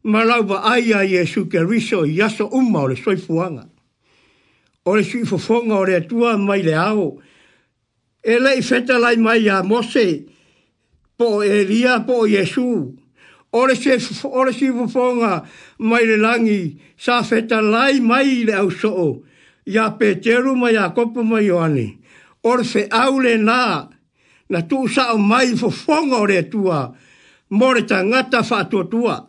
ma lau va'ai a iesu keriso i aso uma o le soifuaga o le suʻifofoga o le atua mai le ao e leʻi fetalai mai iā mose po o elia po o iesu o le suʻifofoga mai le lagi sa fetalai mai i le ausoo iā peteru ma iakopo ma ioane o le feʻau lenā na tuusaʻo mai i fofoga o le atua more ta ngata fa to tua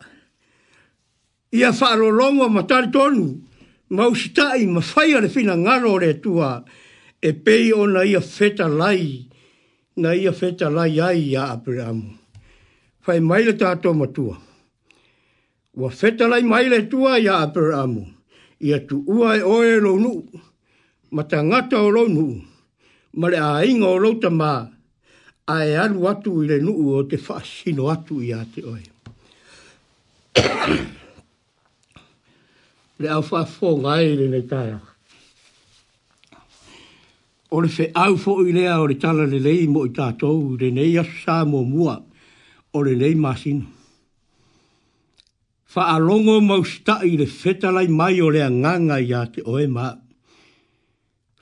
ia fa lo longo ma tar tonu ma usta i ma faia le fina ngaro le tua e pei ona ia feta lai na ia feta lai ai ia abramu fai mai le tato ma tua wa feta lai mai le tua ia abramu ia tu ua e oe lo nu ma ta ngata o lo nu ma le a inga o lo ta a e anu atu i nuu o te whaasino atu i a te oe. le au wha fō ngai le ne tāia. O le fe au fō i lea o le tāna le lei mo i tātou, le nei asu sā mō mua, o le lei māsino. Wha alongo mausta i le whetalai mai o le nganga i a te oe mā.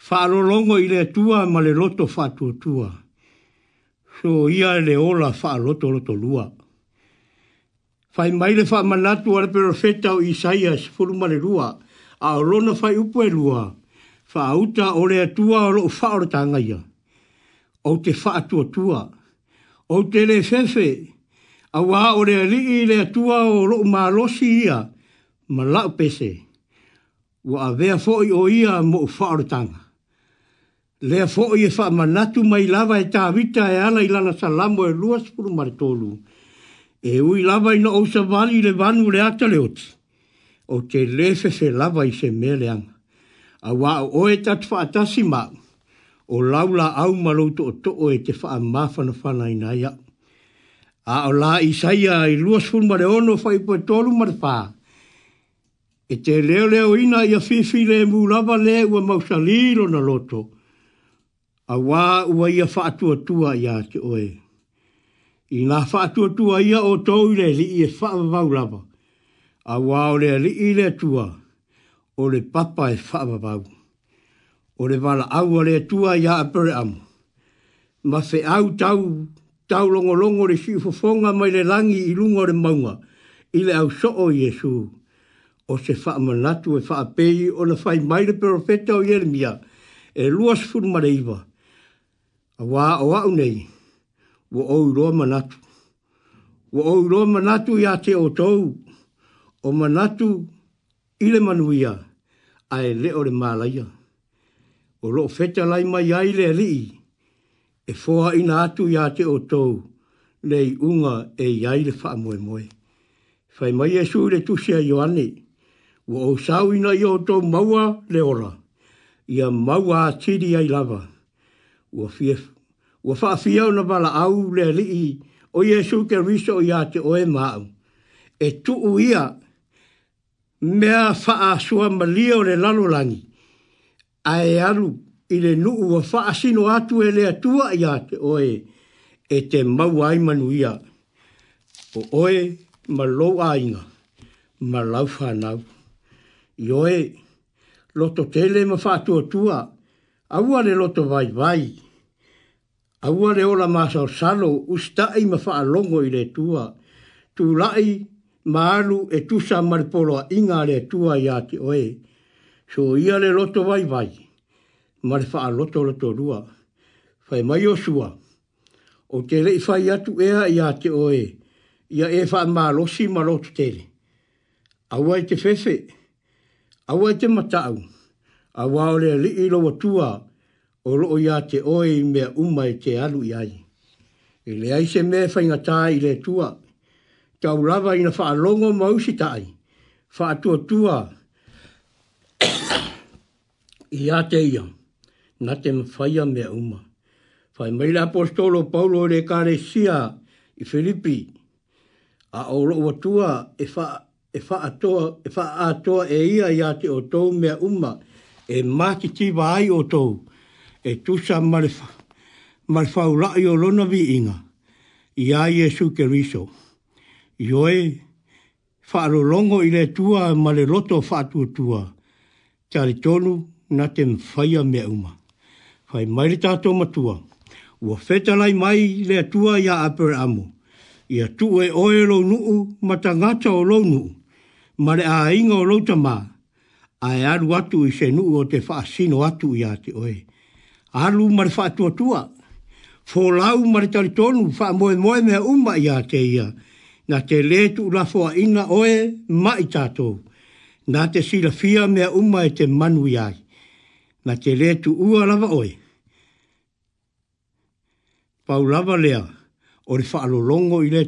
Wha alolongo i le tua ma le loto whātua tua. tua so ia le ola wha roto roto lua. Whai mai le wha manatu ala pero feta o Isaias furuma le lua, a rona whai upo e lua, wha auta o le atua o loo wha o tangaia, o te wha atua tua, o te le fefe, a wā o le alii le tua o loo malosi ia, ma lau pese, wa a vea fo'i o ia mo wha o tangaia le fo o ye fa manatu mai lava e ta vita e ana i lana sa lamo e lua spuru maritolu. E ui lava i no o sa vali le vanu le ata le oti. O te lefe se lava i se meleang. A wa o oe tat fa atasi ma. O laula au maloto o to e te fa amafana fana i na ia. A o la isaia i luas lua mare ono fa i poe tolu fa. E te leo leo ina ia fifi le mu lava le ua mausalilo na loto. O a wā ua ia whaatua tua ia te oe. I ngā whaatua tua ia o tau le li i e whaavavau lava. A wā o le li i le tua, o le papa e whaavavau. O le wala au le tua ia a pere amu. Ma whi au tau, tau longo longo le si ufofonga mai le langi i lungo le maunga. I le au soo Jesu. O se whaamanatu e pei o le whai mai le perofeta o Jeremia. E luas furma le iwa a wā o au nei, wa au roa manatu. Wa au roa manatu ia te o tau, o manatu ile manuia, a e leo le mālaia. O lo feta lai mai ai le lii, e foa ina atu ia te o tau, nei unga e iai le wha moe moe. Fai mai e su le tusia Ioane, wa o sawina i o tau maua le ora, ia maua tiri ai lava. Ia maua tiri ai lava ua fie ua fa fie ona bala au le li o yesu ke riso ia te o e mau e tu uia mea fa a sua malia o le lalo langi a e alu i le nu ua fa a sino atu e le atua ia te o e e te mau ai ia o oe ma lou a inga ma lau fa nau i oe loto tele ma fa tua tua Aua le loto vai vai. Aua le ola maso salo usta e mafa longo i le tua. Tu lai malu e tusa malpolo polo inga le tua i ati oe. So ia le loto vai vai. Malfa a loto loto rua. Fai mai o sua. O te rei fai atu e i ati oe. Ia e fa maalosi maloto tere. Aua i te fefe. Aua i te matau. Aua i te matau a waole li i lo tua o lo o ia te oe i mea uma i te alu i ai. I le ai se mea fai ngatā i le tua, tau lava i na wha alongo mausi tai, wha atua tua i a te ia, na te mwhaia mea uma. Whai maile apostolo Paulo le kare sia i Filipi, a o lo watua e wha e wha atoa, e wha atoa e ia i a te o tou mea uma, e mati tiwa ai o tou, e tusa marifa, marifa ulai o lona vi inga, ia Yesu ke riso. Ioe, whaaro longo i le tua ma le loto whaatua tua, tari tonu na te mwhaia mea uma. Whai mai le tātou matua, ua whetalai mai le tua ia apere amu, ia tu e oe lo nuu ma ta ngata o lo nuu, ma le a inga o lo tamaa, a e aru atu i se nuu o te whaasino atu i a te oe. Aru mare whaatua tua, fō lau mare tari tonu wha moe moe mea uma i a te ia, na te letu rafo a ina oe mai tātou, na te sila fia mea uma e te manu i ai, na te letu ua lava oe. Pau lava lea, o re longo i le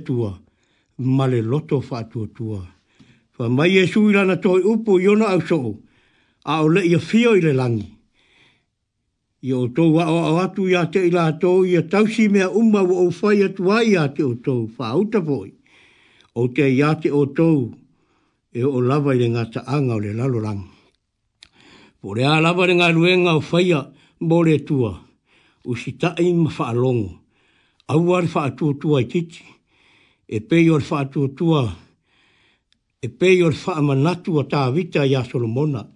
male loto whaatua tua. tua. Wa mai e sui lana toi upo i au soo. A o le ia fio i le langi. I o tou wa o atu i te ila atou i a tausi mea umma wa o fai atu ai a te o tou. Wha auta poi. O te i te o tou e o lava i le ngata anga o le lalo langi. Po rea lava le ngā luenga o faya mōre tua, u si tae ima wha alongo, au ar wha atua tua i titi, e pei ar wha atua tua e pei fa ama whaamanatu o tā vita ya a Solomona,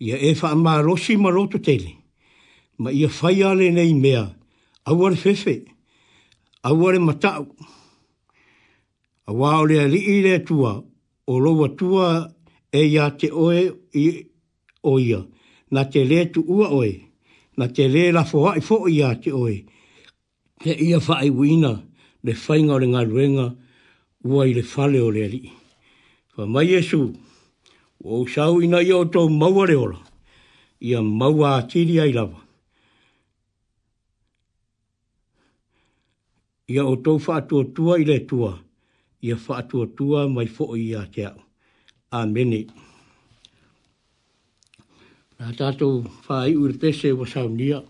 ia e whaamarosi ma roto tele, ma ia whai ale nei mea, auare fefe, auare mata awa ole lea li i tua, o loa tua e ia te oe i o ia, na te le tu ua oe, na te le la fōa i fō ia te oe, te ia whaai wina, le whainga o le ngā ruenga, ua i le fale ole lea li. Fa mai Yesu, o sau ina i o tau maua reola, i a maua atiri ai lava. I a o tau whaatua tua i le tua, i a whaatua tua mai fo i a te au. Amene. Nā tātou whaai ure wa sau nia.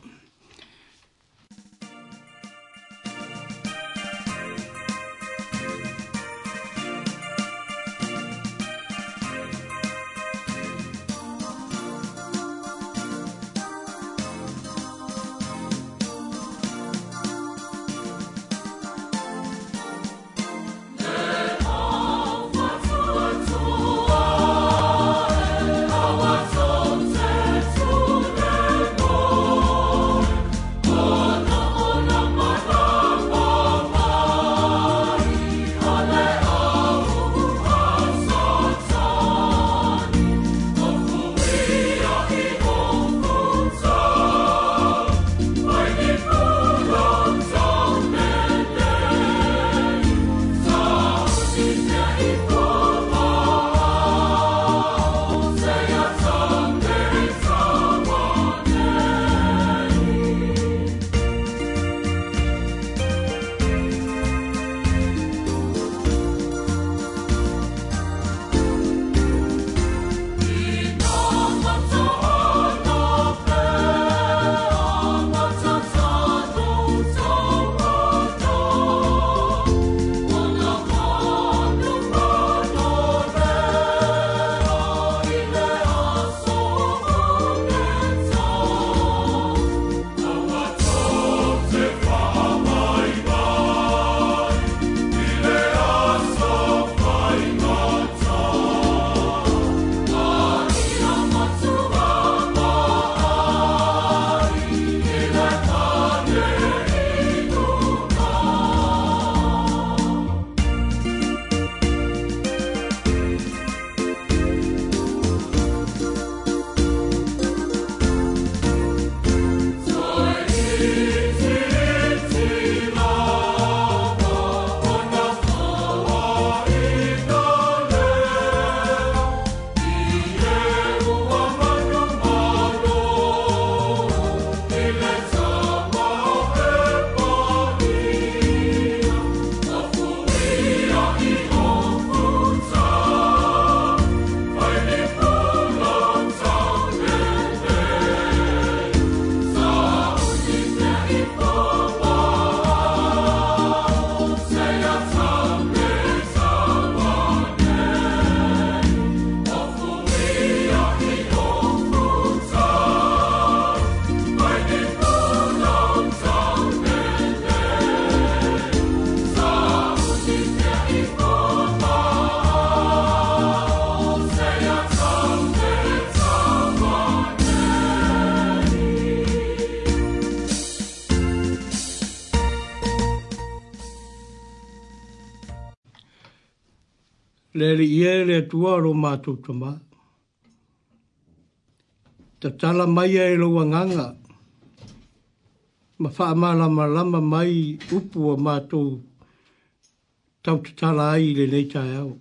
mea tua ro mātou tama. Ta tala mai e loa nganga. Ma wha lama lama mai upu a mātou tau te tala ai le nei tai au.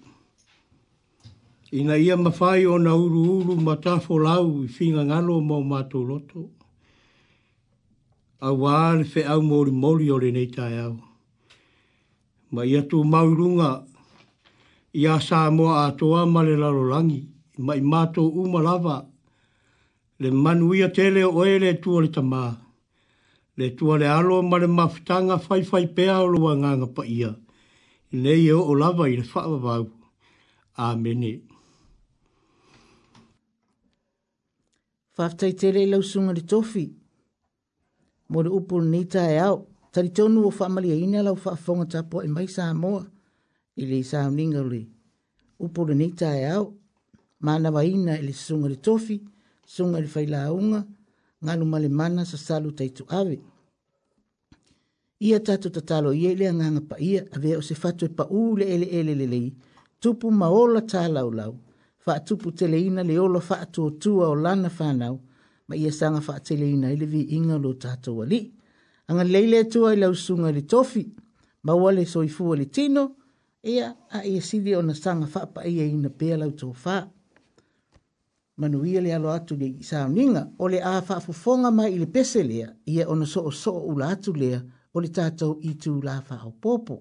Ina ia mawhai o na uru uru ma tāwho lau i whinga ngalo mō mātou loto. A wāne whi au mōri mōri o le nei tai au. Ma ia tū maurunga ia sa moa a toa ma le lalolangi, mai mato uma lava, le manuia tele o e le tua le tamā, le tua le alo ma le mafutanga fai fai pea o loa nganga pa ia, ne ia e o lava i le whaavavau. Āmene. Whaftai tele i lausunga le tofi, mo le upul nita e au, tari o whaamalia ina lau whaafonga tapo e mai sa moa, i le sauninga le upole nei tae au, mana waina i le sunga le tofi, sunga le faila aunga, nganu male mana sa salu taitu awe. Ia tatu tatalo ia ele anganga pa ia, ave o se fatu e pa ule ele ele lelei, tupu maola ta lau lau, faa tupu tele ina le olo faa tuotua o lana whanau, ma ia sanga faa tele ina ele vi inga lo tato wali. Anga leile tua i lausunga le tofi, ma wale soifua le tino, le tino, ea a ia sidi o na sanga whapa ia i na pēa lau tō whā. Manuia le alo atu le i sāuninga, o le a whafufonga mai i le pese lea, ia o na so o so o la atu lea, o le tātou i tū la o pōpō.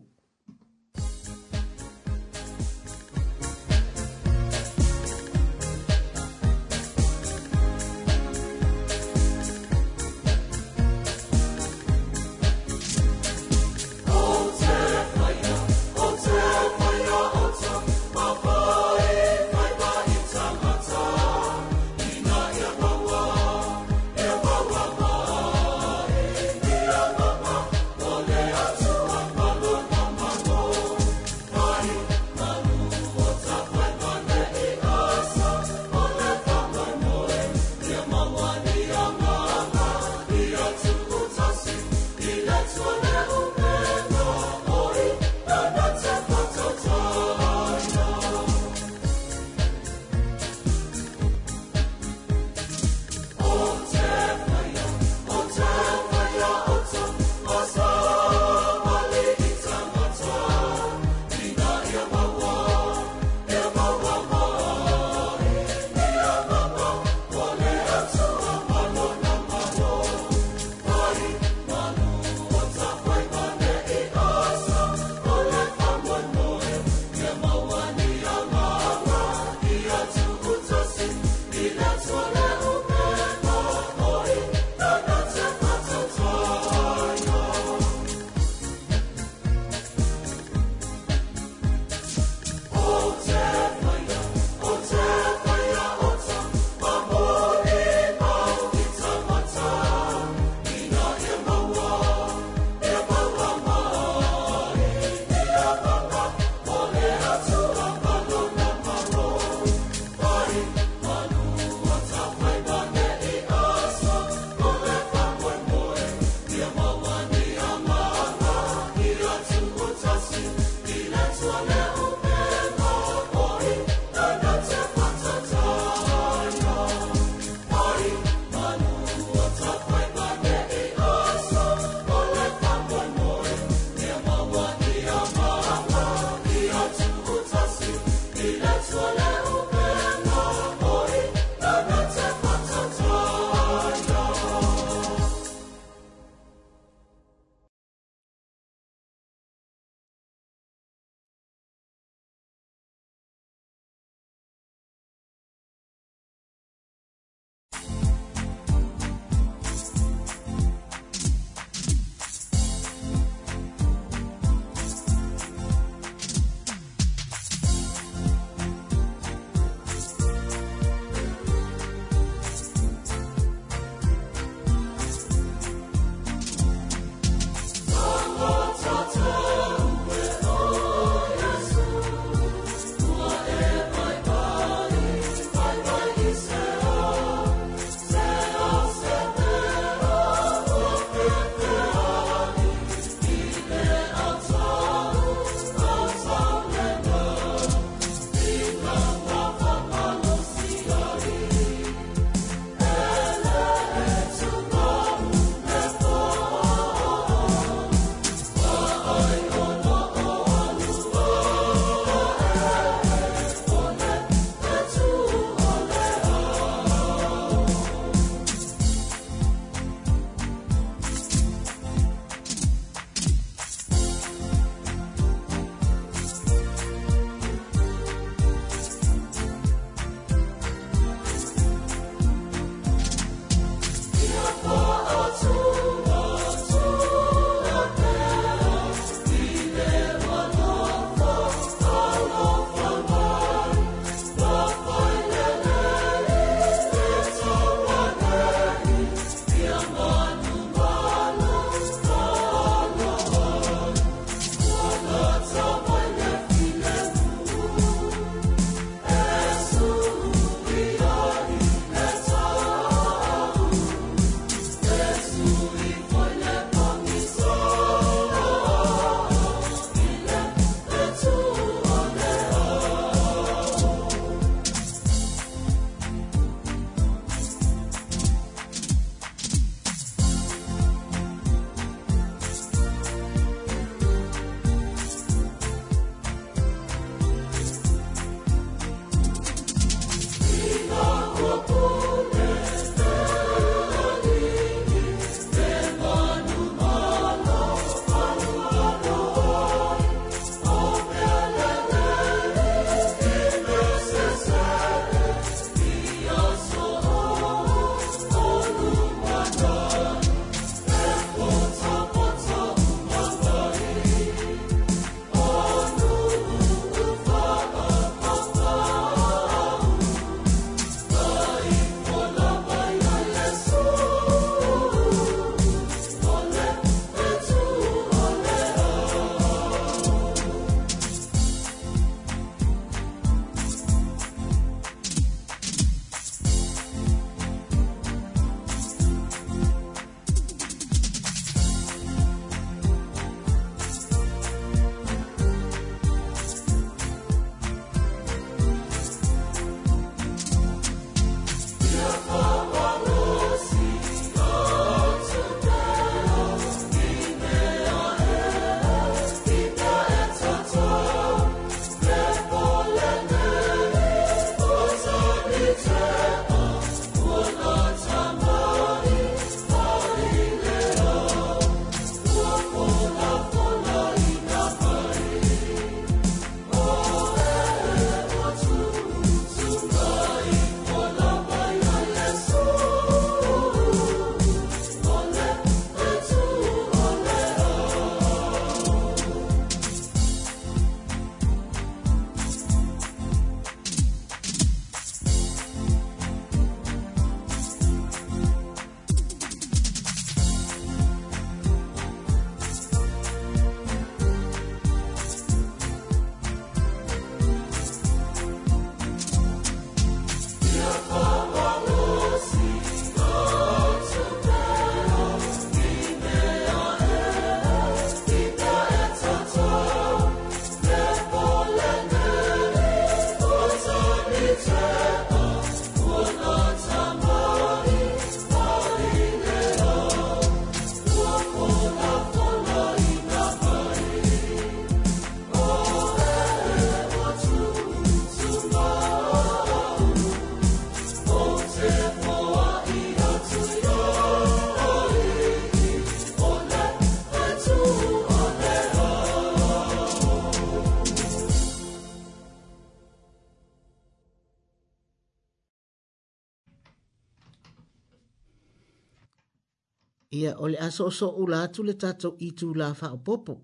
o le aso so u la atu le tato i tu la fa o popo.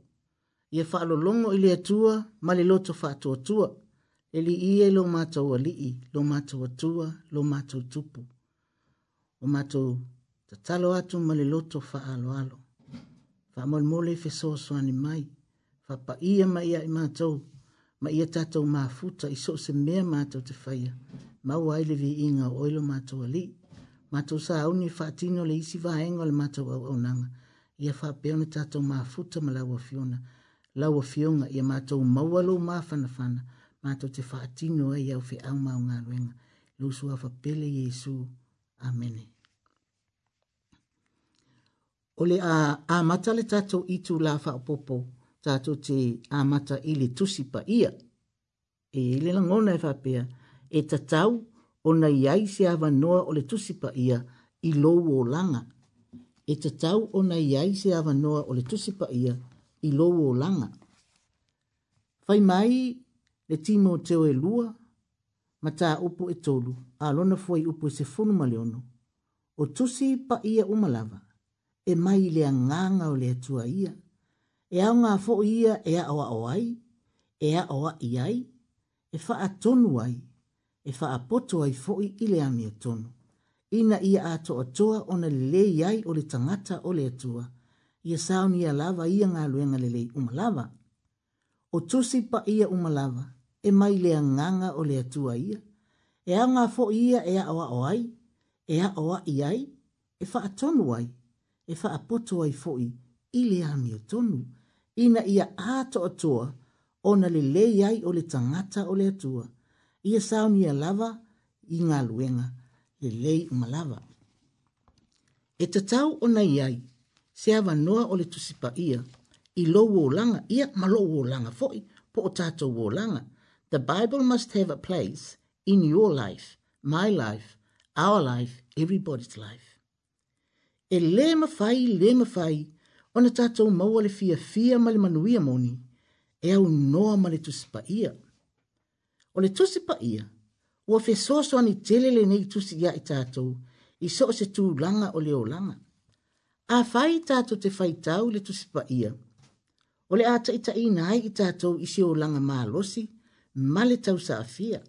Ia fa lo longo i le atua, ma le loto fa atu atua. E li i e lo mato wa li i, lo mato wa tua, lo mato tupu. O mato ta talo atu ma le loto fa alo alo. Fa mol mole fe so so ani mai. Fa pa ia ma ia i mato, ma ia tato ma futa i so se mea mato te faya. Ma wa i le vi inga o ilo mato wa li i. Mato sa au ni whaatino le isi wha engo le mato au au nanga. Ia wha peona tato mā futa ma laua fiona. Laua fiona ia mato maualo mā fana fana. Mato te whaatino ai au fe au mā ngā ruenga. Lusu a pele Yesu. Amene. Ole a a mata le tato itu la fa popo tato te a mata ili tusi pa ia e ile la ngona e fa pia e tatau ona iai se avanoa o le tusipa ia i lou o langa. E tatau ona iai se avanoa o le tusipa ia i lou o langa. Fai mai le timo teo e lua, mata upu e tolu, a lona fuai upu e se funu maleono. O tusi pa ia umalava, e mai le anganga o le atua ia. E au ngā fo ia e a oa oai, e a oa iai, e fa atonu ai e wha apoto ai fo'i i le ami tonu. Ina ia ato toa toa o na le iai o le tangata o le atua, ia sao ni lava ia ngā luenga le lei umalava. O tusi pa ia umalava, e mai le nganga o le atua ia, e a ngā fo'i ia e a oa oai, e a oa iai, e wha atonu ai, e wha e apoto ai fo'i i le ami tonu. Ina ia ato toa toa o na le iai o le tangata o le atua, ia sauni a lava i ngā luenga le lei uma lava. E tatau o nei ai, se hawa noa o le tusipa ia, i lo o langa, ia ma lo o langa foi, po o tātou o langa. The Bible must have a place in your life, my life, our life, everybody's life. E le mawhai, le mawhai, o na tātou maua le fia fia ma le manuia moni, e au noa ma le tusipa ia o le tusi pa ia, ua fe soso ani telele nei tusi ia i tātou, i so se tū langa o leo langa. A fai tātou te fai tau le tusi pa ia, o le ata ita i nai i tātou i se o langa mā losi, ma le tau sa afia.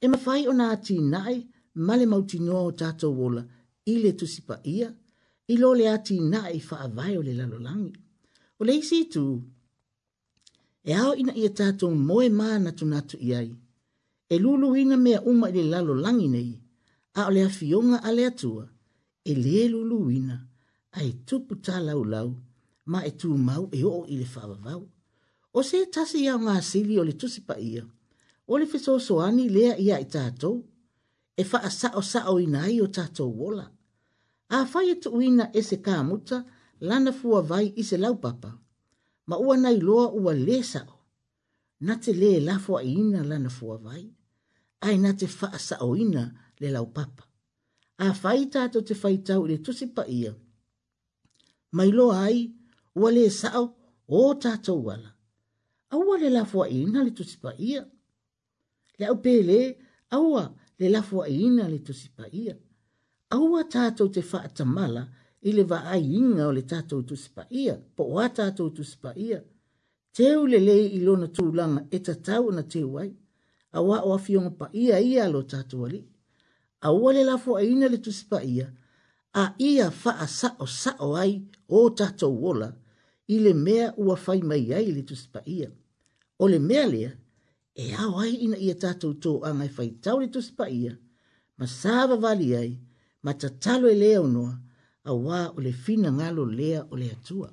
E ma fai o nā ti nai, ma le mauti noa o tātou wola, i le tusi pa ia, i lo le ati nai fa avai o le lalolangi. O le isi tū, e ao ina ia tātou moe mā na tunatu i ai. E lulu ina mea uma i le lalo langi nei, a o le afionga a le atua, e le lulu ina, a e tupu tā lau lau, ma e tū mau e o i le whawawau. O se tasi ia ngā sili o le tusipa ia, o le fiso soani lea ia i tātou, e wha sa o sa o ina ai o tātou wola. A whai e ina e se kā muta, lana fua vai i se laupapa. papa ma ua nai loa ua lē saʻo na te lē lafoaʻiina lana fuavai Ai na te faasaʻoina le lau papa. A afai tatou te faitau i le tusi ia. ma iloa ai ua lē saʻo o tatou ala aua le lafo lafoaʻiina le tusi ia. le aʻu pelē aua le lafoaʻiina le tusi paia aua tatou te faa faatamala ta i le vaaiiga o le tatou tusipaia po o a tatou tusipaia teu lelei i lona tulaga e tatau ana teu ai auā o afioga paia ia alo tatou alii aua le lafoaina le tusipaia a ia faasaʻosaʻo ai o tatou ola i le mea ua fai mai ai le tusipaia o le mea lea e ao ai ina ia tatou toaga e faitau le tusipaia ma sa vavali ai ma tatalo e lea aunoa a wā o le fina ngalo lea o le atua.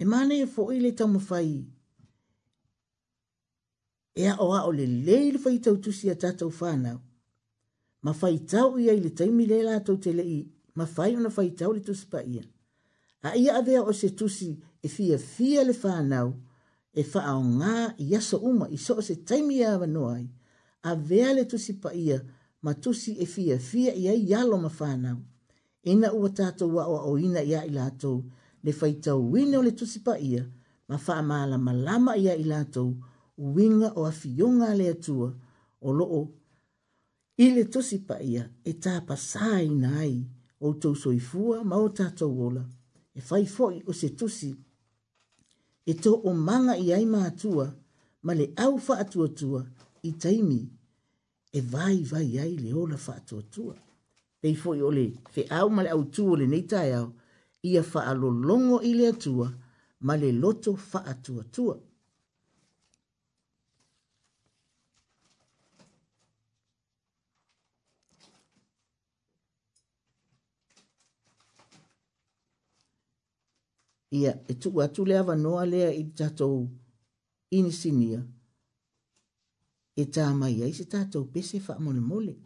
E mana e fo ile tamu fai. E a oa o le leil fai tau tusi a tatau whanau. Ma fai tau ia ile taimi le la tau te Ma fai una fai tau le tusi pa ia. A ia avea o se tusi e fia fia le whanau. E faa o ngā i aso uma i so se taimi ia wanoa ia a vea le tusi pa ia ma tusi e fia fia ia i alo ma whanau. Ina ua tātou wa o ina ia i lātou le whaitau wina o le tusi pa ia ma wha maala malama ia i lātou winga o a fionga le atua o loo i le tusi pa ia e tā pasā ina ai o tau soifua ma o tātou ola e whai foi o se tusi e tō o manga i ai mātua ma le au wha atua tua i taimi e vai vai ai le ola fa tua. to pe fo ole fe au male au tu le nei tai au ia fa alo longo i le tua ma le loto fa atu tua ia e tu atu le ava lea i tatou inisinia e tā mai ai se tātou pese wha mole mole.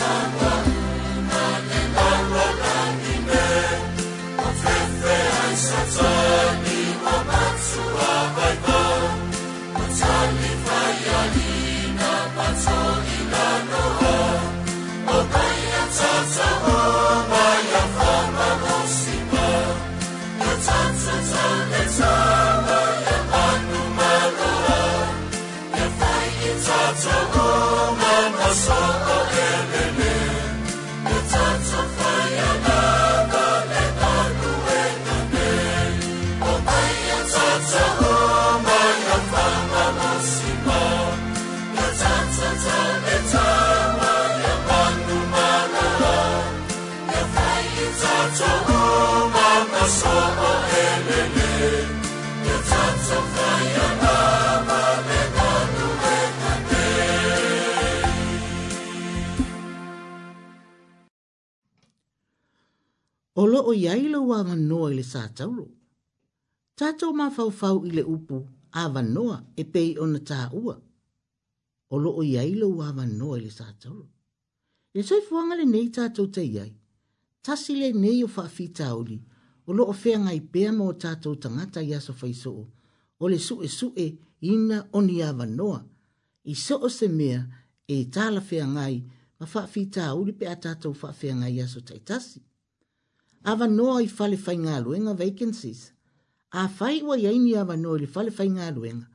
Santo. lo o yai lo wa vanoa i le sa tauro. Tātou ma fau fau i le upu a vanoa e pei ona tā ua. O lo o yai lo wa vanoa i le sa tauro. Le soi fuanga le nei tātou te yai. Tasi le nei o whaafi tauri. O lo o fea ngai pēa mō tātou tangata i aso faiso o. le su e su e ina o ni a vanoa. I so o se mea e tāla fea ngai ma fi tauri pe a tātou whaafi ngai aso taitasi ava no i fale fai ngā luenga vacancies. A fai wa yaini ava no i fale fai ngā luenga.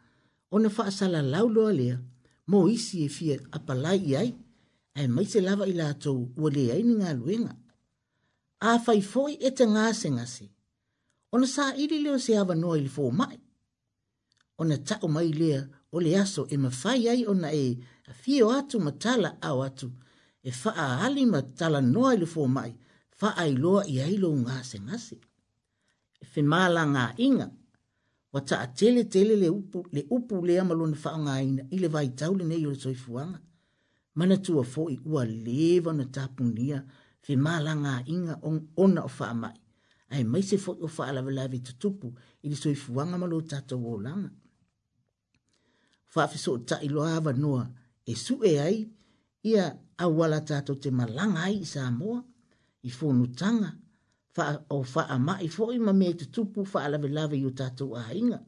O na faa sala lau loa lea, mo isi e fia apalai i ai, e mai se lava i la tau ua le yaini ngā luenga. A fai foi e te ngā se ngasi. O na sa iri leo se ava no i fō mai. O na tau mai lea o le aso e ma fai ai o na e a fio atu ma tala au atu e faa ali ma tala noa i le fō mai faa i loa i ailo ngā se ngasi. E whi māla ngā inga, wa ta a tele tele le upu le, upu le amalo na faa ngā ina, i le vai tau le nei o le soifuanga. Mana tua fo i ua lewa na tapunia, whi māla ngā inga on, ona o faa mai. Ai mai se fo i o faa lawe lawe tutupu, i le soifuanga malo tata wō langa. Faa fiso o ta i loa hawa noa, e su e ai, ia awala tato te malanga ai i Samoa. moa i fonutanga fa o fa ama i fo i mame te tupu fa ala ve lave yo tatu a inga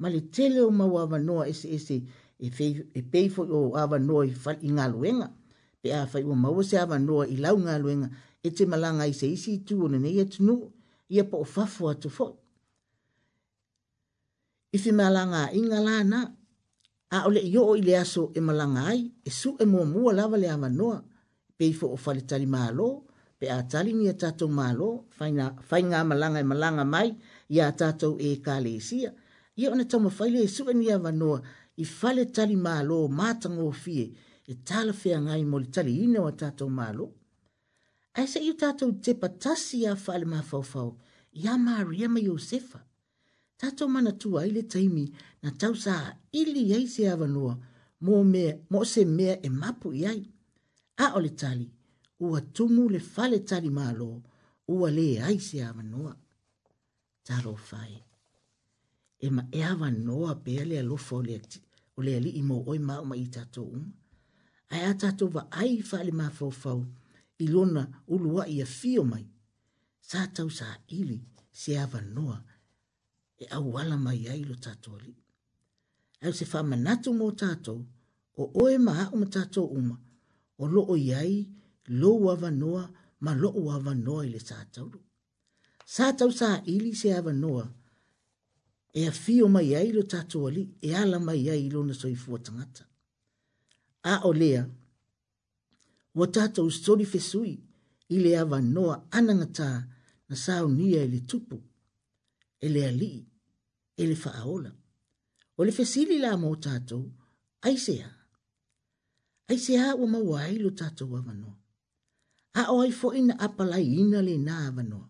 ma le tele o mau ava noa ese ese e fe e pe fo o ava noa i fa inga luenga pe a fa o mau se ava noa i lau nga luenga e te malanga i se isi tu o nene e tunu i a po o fa fo atu fo i fi malanga inga lana a ole yo o ile aso e malanga ai e su e mua mua lava le ava noa pe fo o fa le tali maa loo pe a tali ni a tatou malo, fai ngā malanga e malanga mai, i a tatou e ka le e sia. Ia ona tau mawhaile e suwe ni a wanoa, i fale tali malo, mātango o fie, e tala fea ngai mo li tali ina wa tatou malo. Ai se i tatou te patasi a fale ma fawfau, i a maria ma Yosefa. Tatou mana tua ile taimi, na tau sa ili yei se a wanoa, mo, mea, mo se mea e mapu iai. A ole tali, ua tumu le fale tali malo ua le aise avanoa. Taro fai. E ma e avanoa pea le alofa o le o le ali imo oi mao ma i tato um. Ai a tato va ai fale ma fau i lona ulua i fio mai. Sa tau sa ili se avanoa e au wala mai ai lo tato ali. Au se fa manatu mo tato o oe ma hao ma tato uma o lo o iai ma lou avanoa ma loʻu avanoa i le sa tauru sa tau saʻili se avanoa e afio mai ai lo tatou alii e ala mai ai i lona soifua tagata a o lea ua tatou solifesui i le avanoa anagatā na saunia e le tupu e le alii e le faaola o le fesili la mo tatou aiseā aiseā ua maua ai lo tatou avanoa a oi fo ina apala ina le nā vano.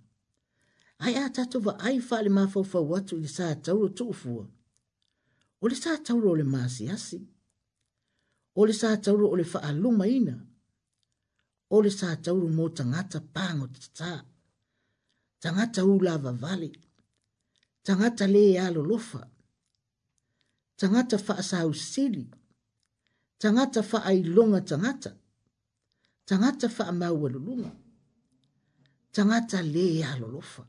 Ai a tato va ai wha le mafau fau watu i le sā tauro tūfua. O le sā tauro o le māsi asi. O le sā tauro o le wha aluma ina. O le sā tauro mō tangata pāngo te tā. Tangata ulava vale. Tangata le e alo lofa. Tangata wha asau sili. Tangata wha ai longa tangata. Tangata tangata whaamau wa lulunga. Tangata le a lolofa.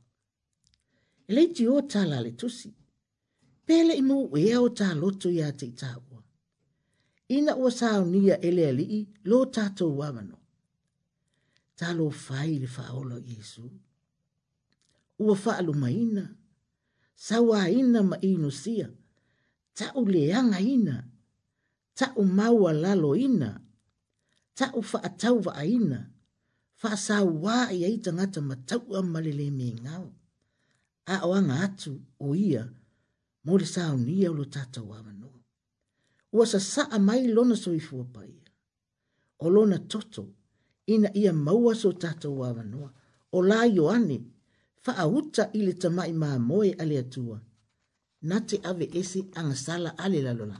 Elei ti o tala le tusi. Pele imu ue o ta loto ya te itaua. Ina ua sao nia ele alii lo tato wamano. Talo fai le faolo Yesu. Ua faalu maina. Sawa ina ma inu sia. Ta uleanga ina. Ta umawa lalo ina. Ta ta u fa atau va aina fa sa wa ia i tanga ta matau a malele me nga a o anga atu o ia mo le sa ni au lo tata wa mano o sa sa a mai lona so i fu pa ia o lona toto ina ia maua so tata wa mano o la yo ani fa auta i le tamai ma moe ale atua na te ave esi anga sala ale la lona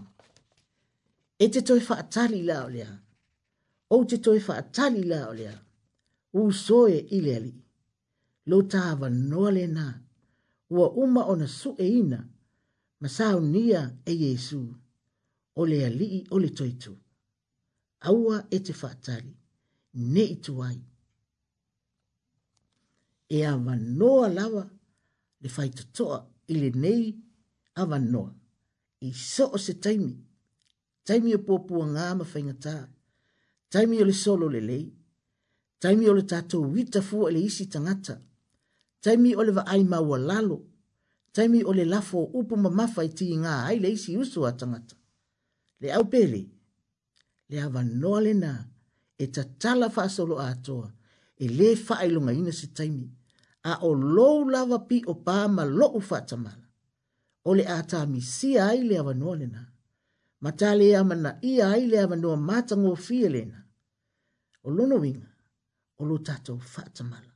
e te toi fa atali la o le ha o te toi whaatali la o lea. U soe i lea li. Lo tāwa noa le nā. Ua uma ona su e ina. Masau nia e Yesu. O lea li i o le toitu. Aua e te whaatali. Ne i tuai. E a noa lawa le whaitatoa i le nei awa noa. I so o se taimi. Taimi o pōpua ngā mawhaingataa taimi o le solo lelei taimi o le tatou uita fua i e le isi tagata taimi o le vaai maua lalo taimi o le lafo o upu mamafa i tiigā ai le isi uso a tagata le au pelei le a vanoa lenā e tatala faasoloa atoa e lē faailogaina se taimi a o lou lava pi o pā ma lo'u faatamala o le a tamisia ai le avanoa lenā ma talē a manaʻia ai le avanoa matagofie lenā o lono winga, o lo tatou whaatamala.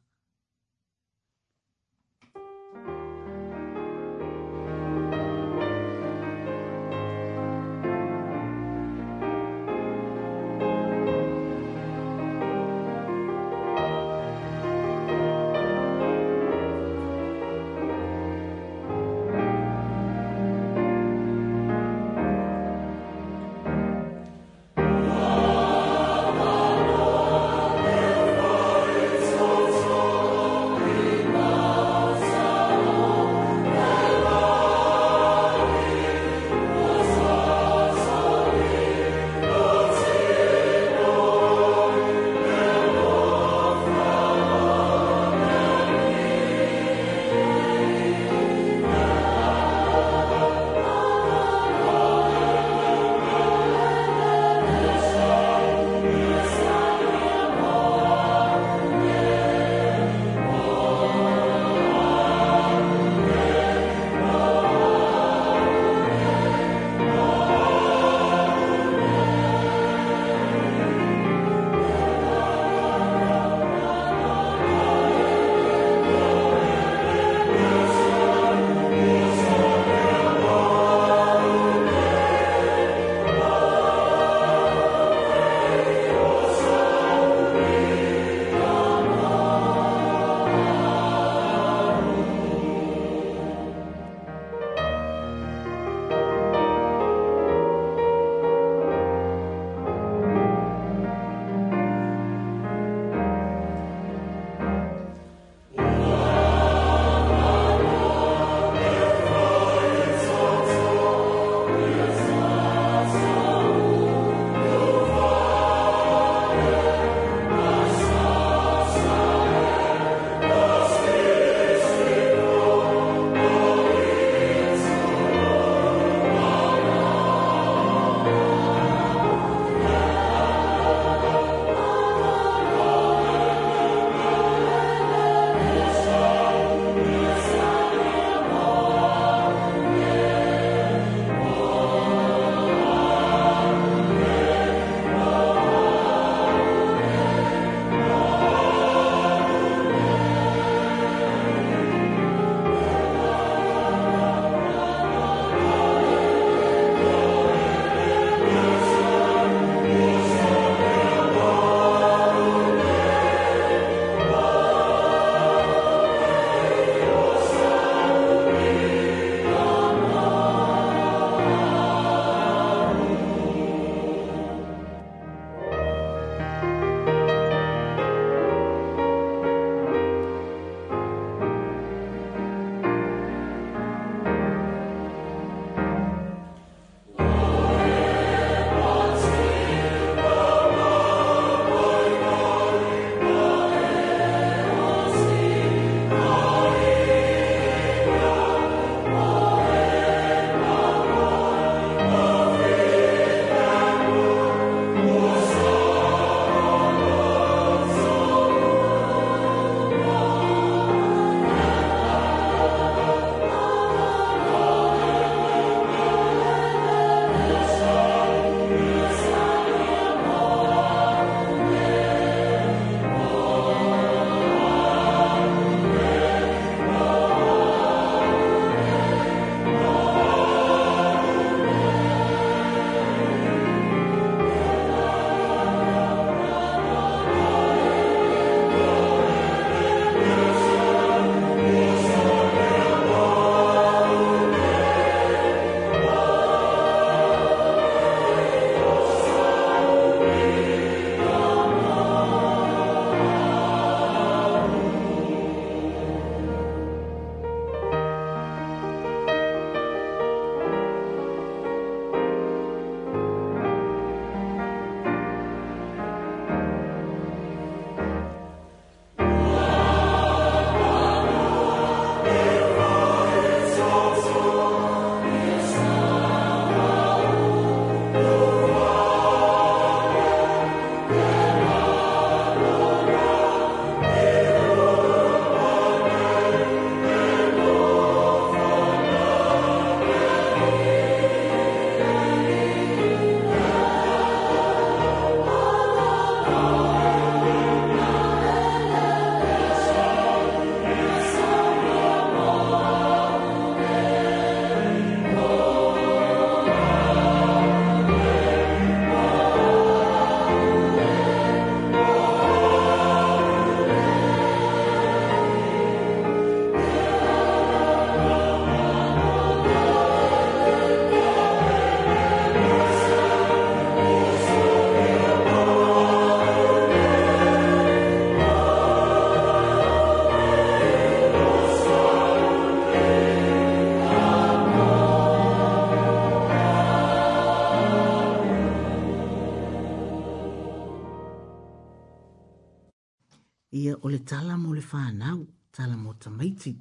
whānau tala mo tamaiti.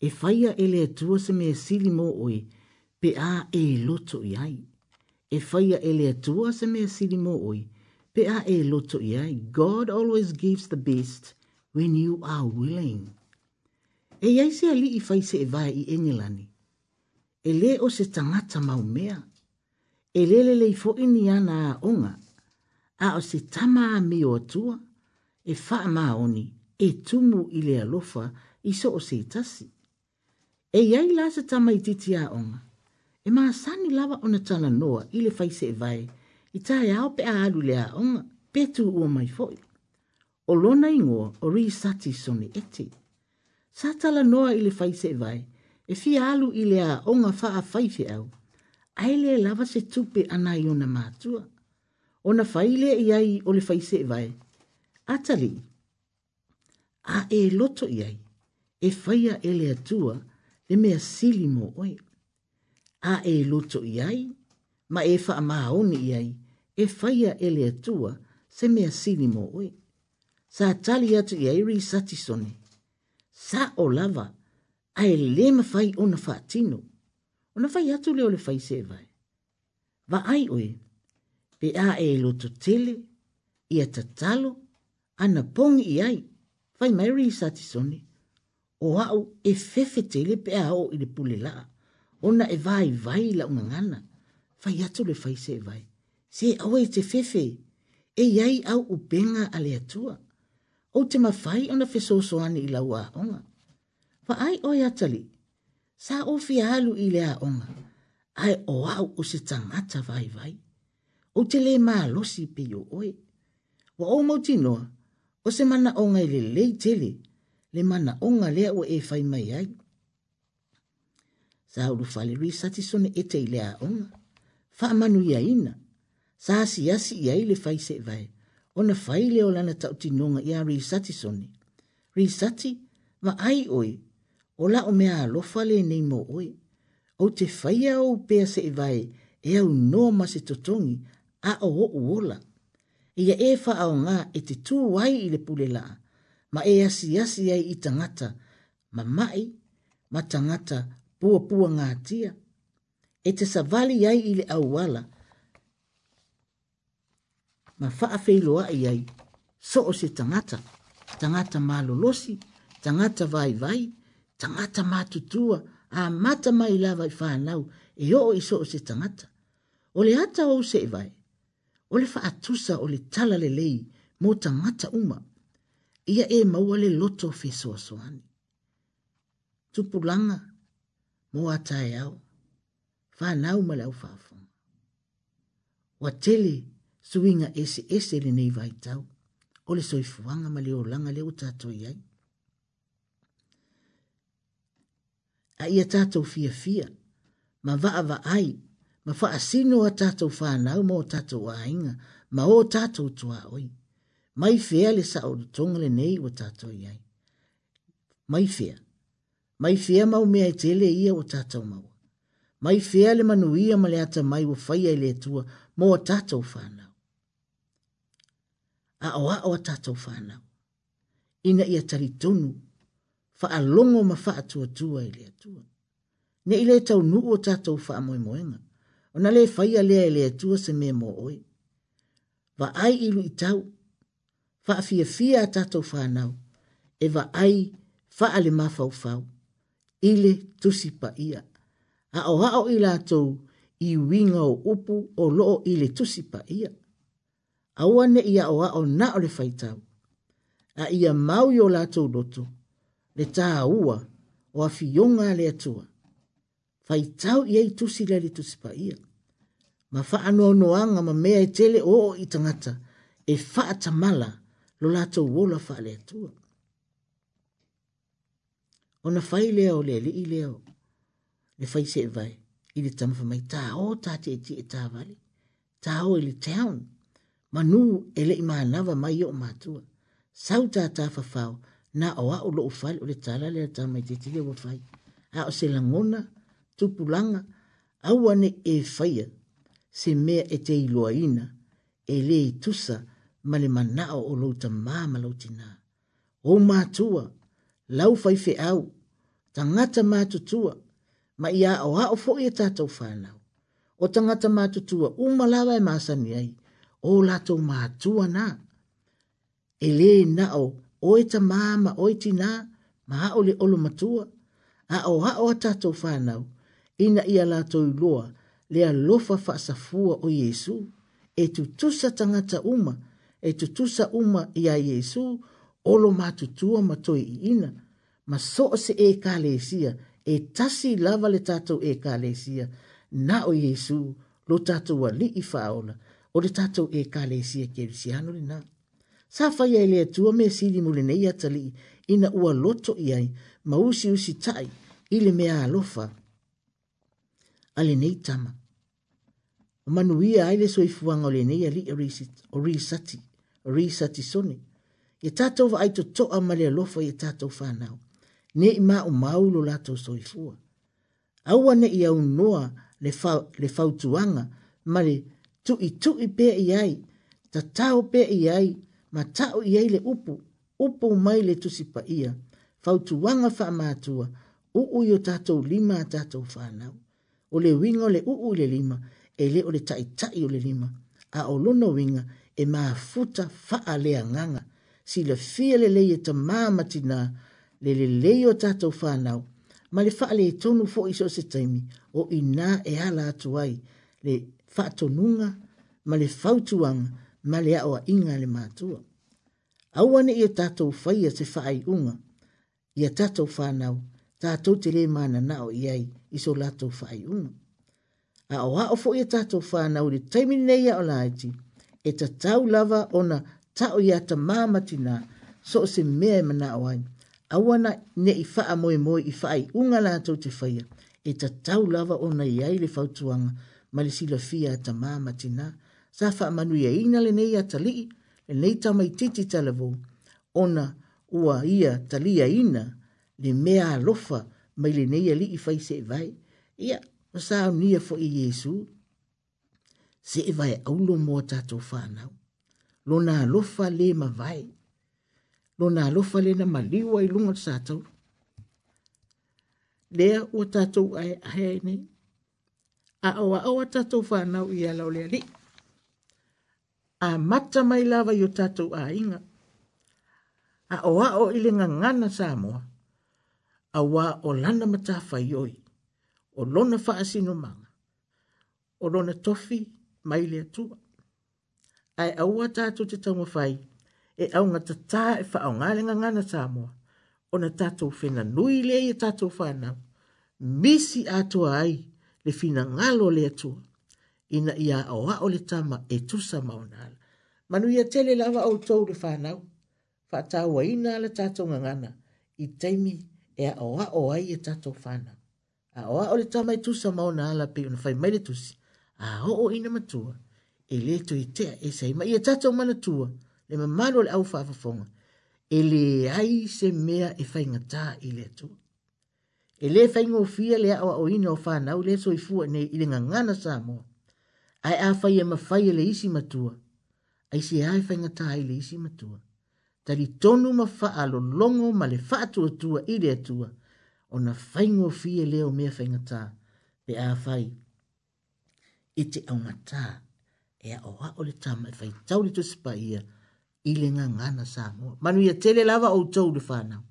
E whaia e lea tua se mea sili mō oe, pe a e loto i ai. E whaia e lea tua se mea sili mō oe, pe a e loto i ai. God always gives the best when you are willing. E iai se ali i whai se e vai i engelani. E le o se tangata mau mea. E le le le fo ini ana a onga. A o se tama a mi o tua. E wha maa oni. oni e tumu i le alofa i so o se tasi. E iai lasa se tama i titi a onga. E maa sani lava ona tana noa i le fai se e vai. I tae au pe a alu lea a onga, petu ua mai foi. O lona ngoa o ri sati soni eti. Sa tala noa i le fai se e vai, e fi alu i le onga faa fai se au. Aile lava se tupe ana i ona mātua. Ona faile iai o le fai se e vai. Atalii a e loto i e whaia ele atua, le mea sili mo oi. A e loto i ai, ma e wha maoni i ai, e whaia ele atua, se mea sili mo oi. Sa tali atu i airi satisone. Sa o lava, a e le mawhai o na whaatino. O na whai atu leo le whai se vai. Va ai oe, pe a e loto tele, i a tatalo, ana pongi i Pai mai sa tisone. O au e fefe tele pe a o i le pule la. Ona e vai vai la unga ngana. Fai atu le fai se vai. Se awa e te fefe. E yai au upenga ale atua. O te mawhai ona fe soso ane i laua onga. Fa ai oi e atali. Sa o fi alu i lea onga. Ai o au o se tangata vai vai. O te le maa losi pe yo oe. Wa o mauti noa o se mana o ngai le lei tele, le mana o nga lea o e fai mai ai. Sa uru fale rui sati sone e te ilea o nga, fa manu ia ina, sa asi asi iai le fai se vai, o na fai leo lana tau tinonga ia rui sati sone. Rui sati, ma ai oi, o la o mea alofa le nei mo oi, o te fai au pea se vai, e au no se totongi, a o o uola ia e faa o ngā e te tū wai i le pule laa, ma e asi asi ai i tangata, ma mai, ma tangata pua pua ngā tia, e te savali ai i le auala, ma faa feiloa i ai, so o se tangata, tangata malolosi, tangata vai vai, tangata matutua, a mata mai lava i whanau, e o i so o se tangata, o le ata o se vai, o le faatusa o le tala lelei mo tagata uma ia e maua le loto fesoasoani tupulaga mo ataeao fanau ma le aufaafoga ua tele suiga eseese lenei vaitau o le soifuaga ma le olaga lea ua tatou iai a ia tatou fiafia ma vaavaai ma fa asino a tatou whanau mo tatu tatou ma o tatu tua oi. Mai fea le sa o tonga le nei o tatou iai. Mai fea. Mai fea mau mea i tele ia o tatou mau. Mai fea le manu ia ma le ata mai o faya le tua ma o tatou whanau. A oa o tatou whanau. Ina ia taritonu, fa alongo ma fa atua tua i le atua. Ne ile tau nu o tatou wha amoe moenga ona le faia lea e le atua se mea mo oi. Va ai ilu i tau, fa fia fia a tatou whanau, e va ai fa ale mafau fau, ile tusi pa ia. A o hao i lātou i winga o upu o loo ile tusi pa ia. A uane ia o hao na o le faitau, a ia mau i o lātou loto, le tā ua o a fionga le atua fai tau i ei tusi lele tusi pa ia. Ma faa no noanga ma mea e tele o o i tangata e faa tamala lo lato wola faa le atua. O na fai leo le li i leo le fai se vai i le tamfa mai ta o ta te e ti e ta vale ta o i le town ma nu e le ima nava mai o matua sau ta ta fa fao na o a o lo o fai o le tala le ta mai te te le wafai a o se langona le tupulanga awane e faya se mea e te iloaina e le i tusa ma le manao o louta māma loutina. O mātua, lau faife au, tangata mātutua, ma ia o hao fo e tātou whānau. O tangata mātutua, umalawa e māsani ai, o lato mātua nā. E le na o, o e ta māma o e tina, ma hao le olo matua, a o hao a tātou whānau, ina ia lātou loa lea lofa whaasafua o Yesu, e tutusa tangata uma, e tutusa uma ia Yesu, olo mātutua matoi i ina, ma so se e kālesia, e tasi lava le tātou e kālesia, na o Yesu, lo tātou wa li i whaona, o le tātou e kālesia kērisiano le nā. Sa fai ai lea tua me siri mule nei atali, ina ua loto i ai, ma usi usi tai, ile mea alofa, ale nei tama. O manuia ai le soifuanga o le nei ali o risati, o risati soni. E tātou wa aito toa ma le alofa e tātou whanau. Ne i ma o maulo lato soifua. Aua ne i au noa le, fa, le fautuanga ma le tu i tu i pe i ai, ta tau pe i ai, ma tau i ai le upu, upu mai le tusipa ia, fautuanga wha mātua, uu i o tātou lima tātou whanau o le winga o le uu le lima, e le o le tai tai o le lima, a o luna winga e maa futa faa lea nganga, si le fia le leie ta maa tina, le le leio tatou whanau, ma le faa le e tonu fo iso se taimi, o ina e ala atu ai, le faa tonunga, ma le fautuanga, ma le awa inga le mātua. Auane ia tatou faia te faa i unga, ia tatou whanau, tatou te le mana nao iai, i so lato whai unu. A o hao fo i e tato whana uri taimi nei o laiti, e ta tau lava ona tao i ata mamati nā, so se mea e mana o ai. Awana ne i faa moe moe i whai unga lato te whaia, e ta tau lava ona i aile fautuanga, ma le sila fia ata mamati nā, sa faa manu ia ina le nei ata lii, le nei tama i titi talavou, ona ua ia talia ina, le mea alofa, lofa, mai lenei alii faiseevae ia o saunia foʻi iesu se e vaeaulo mo tatou fanau lona alofa lē mavae lona alofa lē na maliu ai luga o tatou lea ua tatou aeahe ai nei aʻoaʻo a tatou fanau i ala o le alii amata mai lava i o tatou aiga aʻoaʻo i le gagana sa moa a wā o lana mata whai oi, o lona whaasino manga, o lona tofi mai lea tua. Ai aua tātou te taunga whai, e aunga ta tā e wha aungarenga ngana tā moa, o na tātou whena nui lea i tātou whanau, misi atua ai le whina ngalo lea tua, ina ia a wā o le tama e tusa maunala. Manu ia tele lawa au tau le whanau, whaatawa ina le tātou ngana, i teimi e a oa oa i e tato whana. A oa o le tamai tusa mau na ala pe una whai maile tusi. A ho o ina matua. E le to i tea e sa ima i e tato mana tua. Le ma malo le au whaafafonga. E le ai se mea e whai ngata i le tua. E le whai ngō fia le a oa o ina o whana au le so i fua nei i le ngangana sa moa. Ai a whai e ma whai e le isi matua. Ai se ai whai ngata i le isi matua. Ai tari tonu ma faa lo longo ma le faa tua tua i le tua o na whaingo fie leo mea whaingata pe a whai. I te au ngata e a oa o le tama e whai tu sipa ia i le ngā ngana sā mua. Manu ia tele lava o tau le whanau.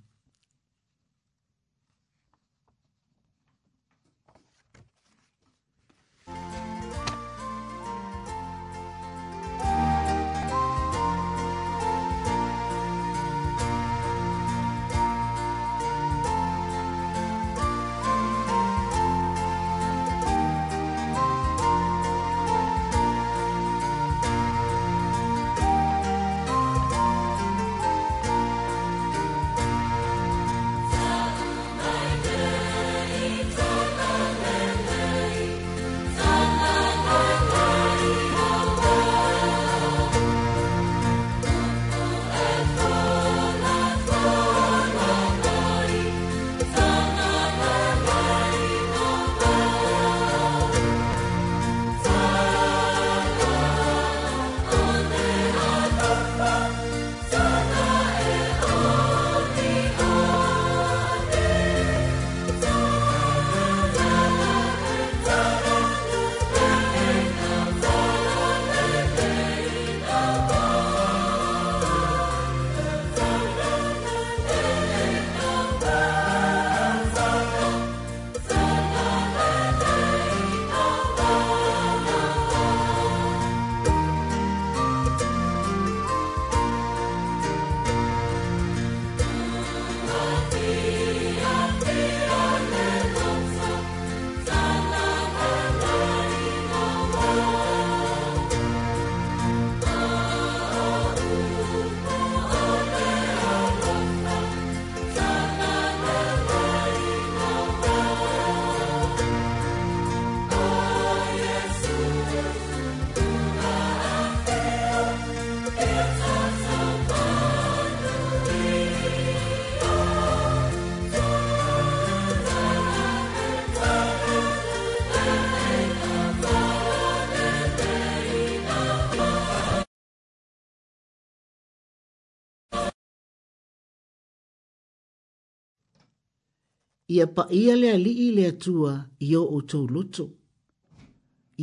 ia pa ia le ali i le atua i o o tau loto.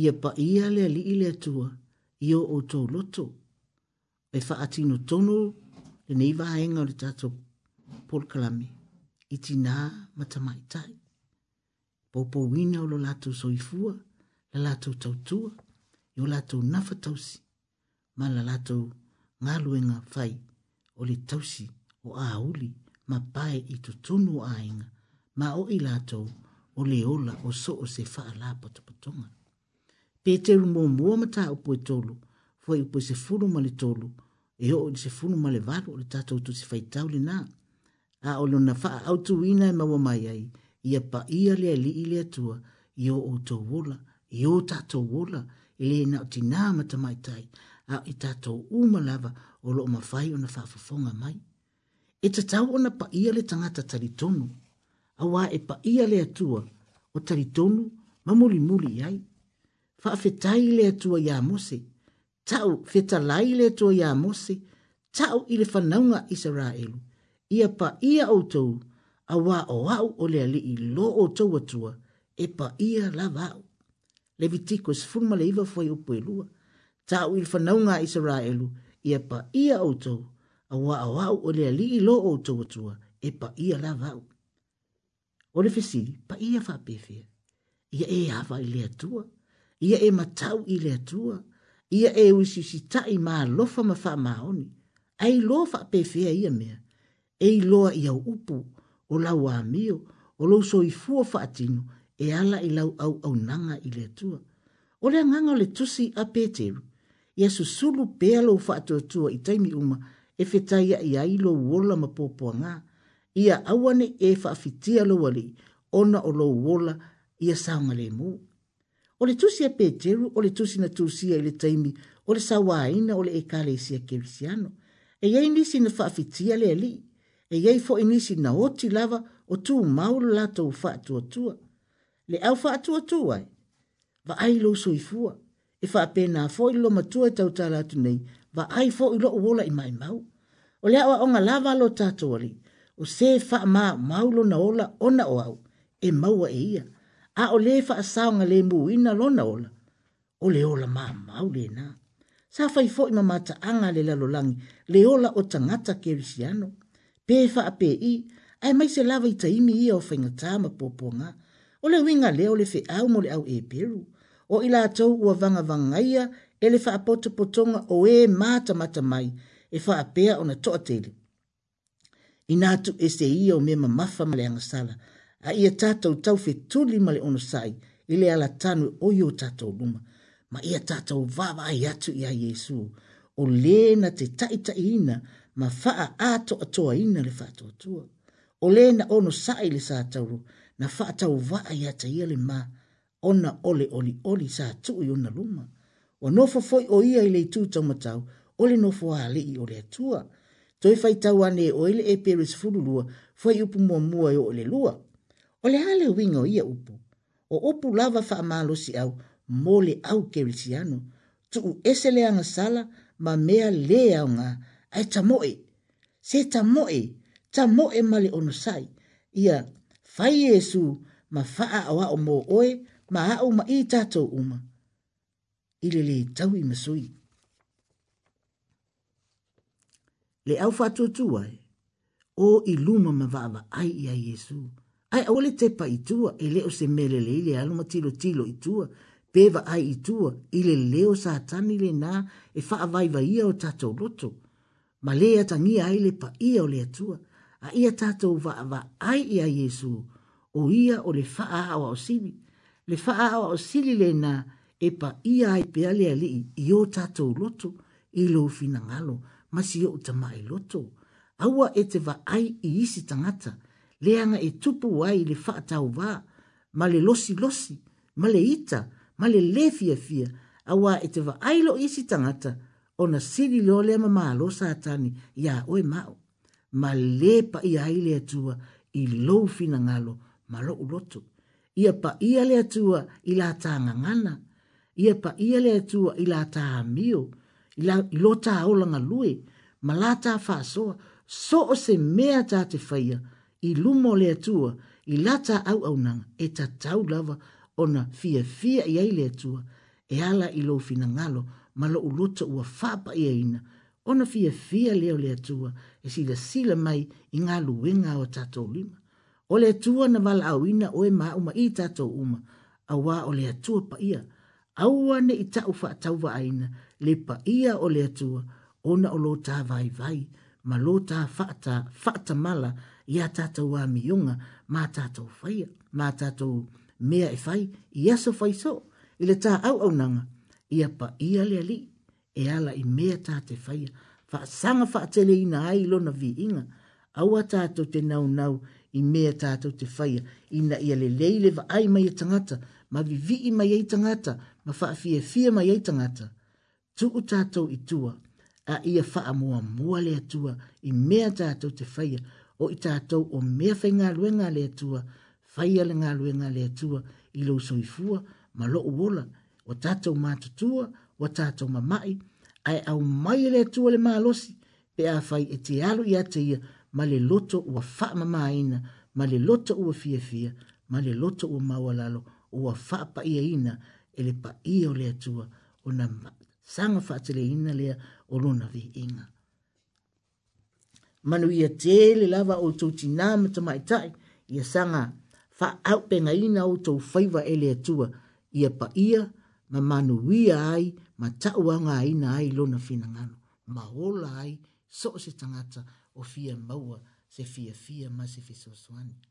Ia pa ia le ali i le atua i o o tau loto. E wha ati tono le nei vahenga o le tato Paul Kalame i tina matamai tai. Popo wina o lo lato soifua, la lato tautua, i o lato nafa tausi, ma la lato ngaluenga fai o le tausi o auli ma pae i tutunu ainga ma o i lātou o le ola o so o se wha ala patapatonga. Pe te ru mō mō mata o poe tolu, fwa i poe se furu ma le tolu, e o se furu ma le varu o le tātou tu se fai tau le nā. A o le na wha au tu ina e mawa mai ai, ia pa ia lea li i lea tua, i o o tau wola, i o tātou wola, i le na o ti nā mata mai tai, a i tātou uma lava o lo o mawhai o na wha mai. E tatau o na pa ia le tangata taritonu, tonu, awa e pa ia le atua o taritonu ma muli muli ai. Fa fetai le atua ia mose, tau fetalai le atua ia mose, tau ile le fanaunga Israelu. Ia pa ia o tau, awa o au o le ali i lo o tau atua, e pa ia la vau. Levitiko es furma le iwa fwai upo elua, tau i fanaunga Israelu, ia pa ia o tau, awa o au o le ali i lo o tau atua, e pa ia la vau o le fesili pa ia faapefea ia e ava i le atua ia e matau i le atua ia e uisiusitaʻi malofa ma faamaoni ae iloa faapefea ia mea e iloa iau upu o lau amio o lou soifua faatino e ala i lau auaunaga i le atua o le agaga o le tusi a peteru ia susulu pea lou faatuatua i taimi uma e fetaiaʻi ai lou ola ma popoagā po ia awane e whaafitia lo wali, ona o lo wola ia saunga le mu. O le tusia peteru, o le tusina tusia ile taimi, o le sawaina, o le ekale isia kerisiano. E yei nisi na whaafitia le ali, e yei fo inisi na oti lava o tu maulu lato ufa atua tua. Le au fa atua e tua, va ai lo suifua, e fa apena fo ilo matua e tautala atu nei, va ai fo ilo uola i mai mau. O le awa onga lava lo tatu wali, o se fa ma maulo na ola ona o au e maua e ia a o le fa sao nga le mu lo na ola o le ola ma maule na sa fa fo i mata anga le lalo langi le ola o tangata ke risiano pe fa pe i ai mai se lava i taimi ia o fa nga tama poponga o le winga le o le fe au mo le au e peru o ila tau ua vanga vangaia ia e fa apoto potonga o e mata mata mai e fa apea ona toa tele ina atu e se ia o me mamafa ma le angasala. A ia tātou tau fe tuli ma le ono sai, i le ala tanu o yo tātou luma. Ma ia tātou vava ai atu ia Yesu, o le na te taita ina, ma faa ato atoa ina le fato atua. O le na ono sai le sātauru, na faa tau vaa ia ta ia le ma, ona ole oli oli sa tu i ona luma. O nofo foi o ia i le tu tau matau, ole nofo a le i ole atua. O le atua toi fai tau ane o ele e pere se furu lua, fwai upu mua mua e o le lua. O le hale wingo ia upu, o upu lava faa malo si au, mole au kerisiano, tu u ese le anga sala, ma mea le au nga, ai tamoe, se tamoe, tamoe male ono sai, ia fai yesu, ma faa awa o mo oe, ma au ma i tato uma. Ile le tau i masui. le au fatuatua e o i luma ma vaavaai iā iesu ae aua le tepa tua e lē o se mea lelei le alu ma tilotilo itua pe vaai ai i le sa o satani lenā e faavaivaia o tatou loto ma lē atagia ai le paia o le atua a ia tatou ai iā iesu o ia o le sili le fa le lenā e paia ai pea le alii i o tatou loto i lou finagalo masi o ta mai loto. Awa e te va ai i isi tangata, leanga e tupu wai le whaatau wā, ma le losi losi, ma le ita, ma le le fia fia, awa e te va ai lo isi tangata, ona siri lo le mama lo satani ya oe mao ma le pa i ai le tua i lo fina ngalo ma lo uloto ia pa ia le tua i la ta ngana ia pa ia le tua i la ta mio i lo ta aolanga lue, ma la ta faa soa, so o se mea ta te faya, i lumo le atua, i la ta au au nanga, e ta tau lava, ona fia fia i ai le atua, e ala i lo fina ngalo, ma lo uluta ua fapa i aina, ona fia fia leo le atua, e sila sila mai i ngā luenga o tato lima. O le atua na wala au ina oe mauma i tato uma, awa o le atua pa ia, awa ne i tau fa tau aina, le pa ia o le atua ona o lo ta vai vai ma lo ta fata fata mala ia tata wa mi ma tata fai ma tata mea e fai ia so fai so ile ta au au nanga ia pa ia le ali e ala i mea tata fai fa sanga fa tele ina ai lo na vi inga au atato te nau nau i mea tata te fai ina ia le leile va ai mai e tangata ma vi vi mai e tangata ma fa fie fie mai e tangata tuu tatou itua a ia faamuamua le atua i mea tatou te faia o i tatou o mea faigaluega a le atua faia le galuega a le atua i lou soifua ma lo'u ola ua tatou matutua ua tatou mama'i ai au e le atua le malosi pe a fai e tealo iā te ia ma le loto ua faa ma le loto ua fiafia ma le loto ua maualalo ua fa'apa'iaina e le pa'ia o le atua ona sanga whaatele ina lea o luna vi inga. Manu ia tēle lava o tō tina mata mai tai, ia sanga wha aupenga ina o tō whaiva e lea tua, ia pa ia ma manu ia ai ma tauanga ina ai luna fina ngano. Ma ola ai so se tangata o fia maua se fia fia ma se fisoswani. Fia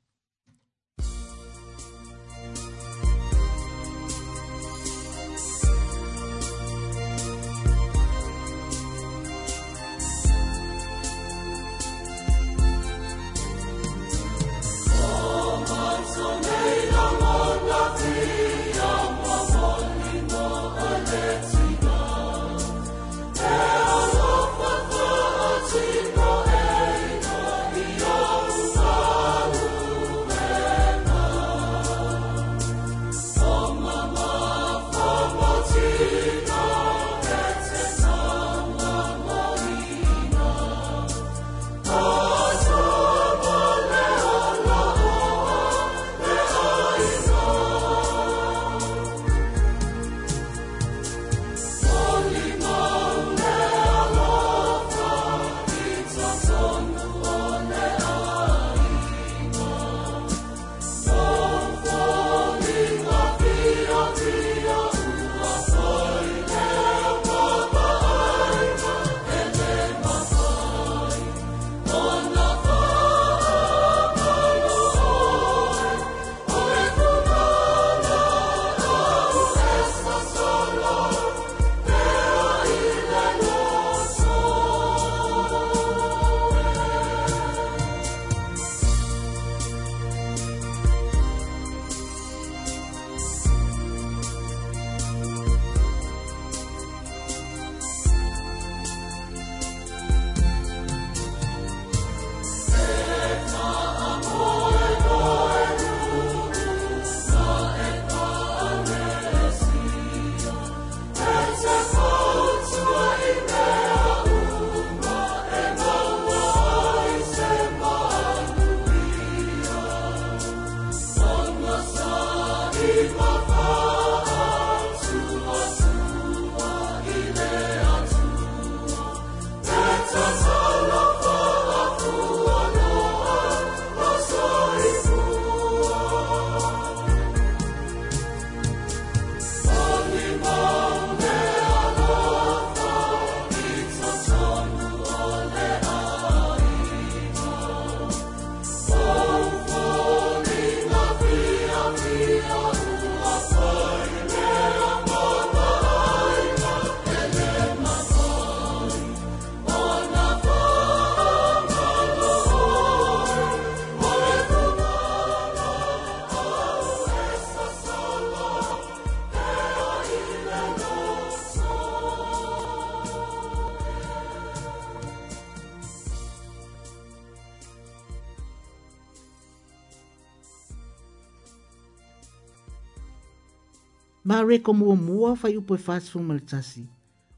mareko muamua faiupu e fasfuma le tasi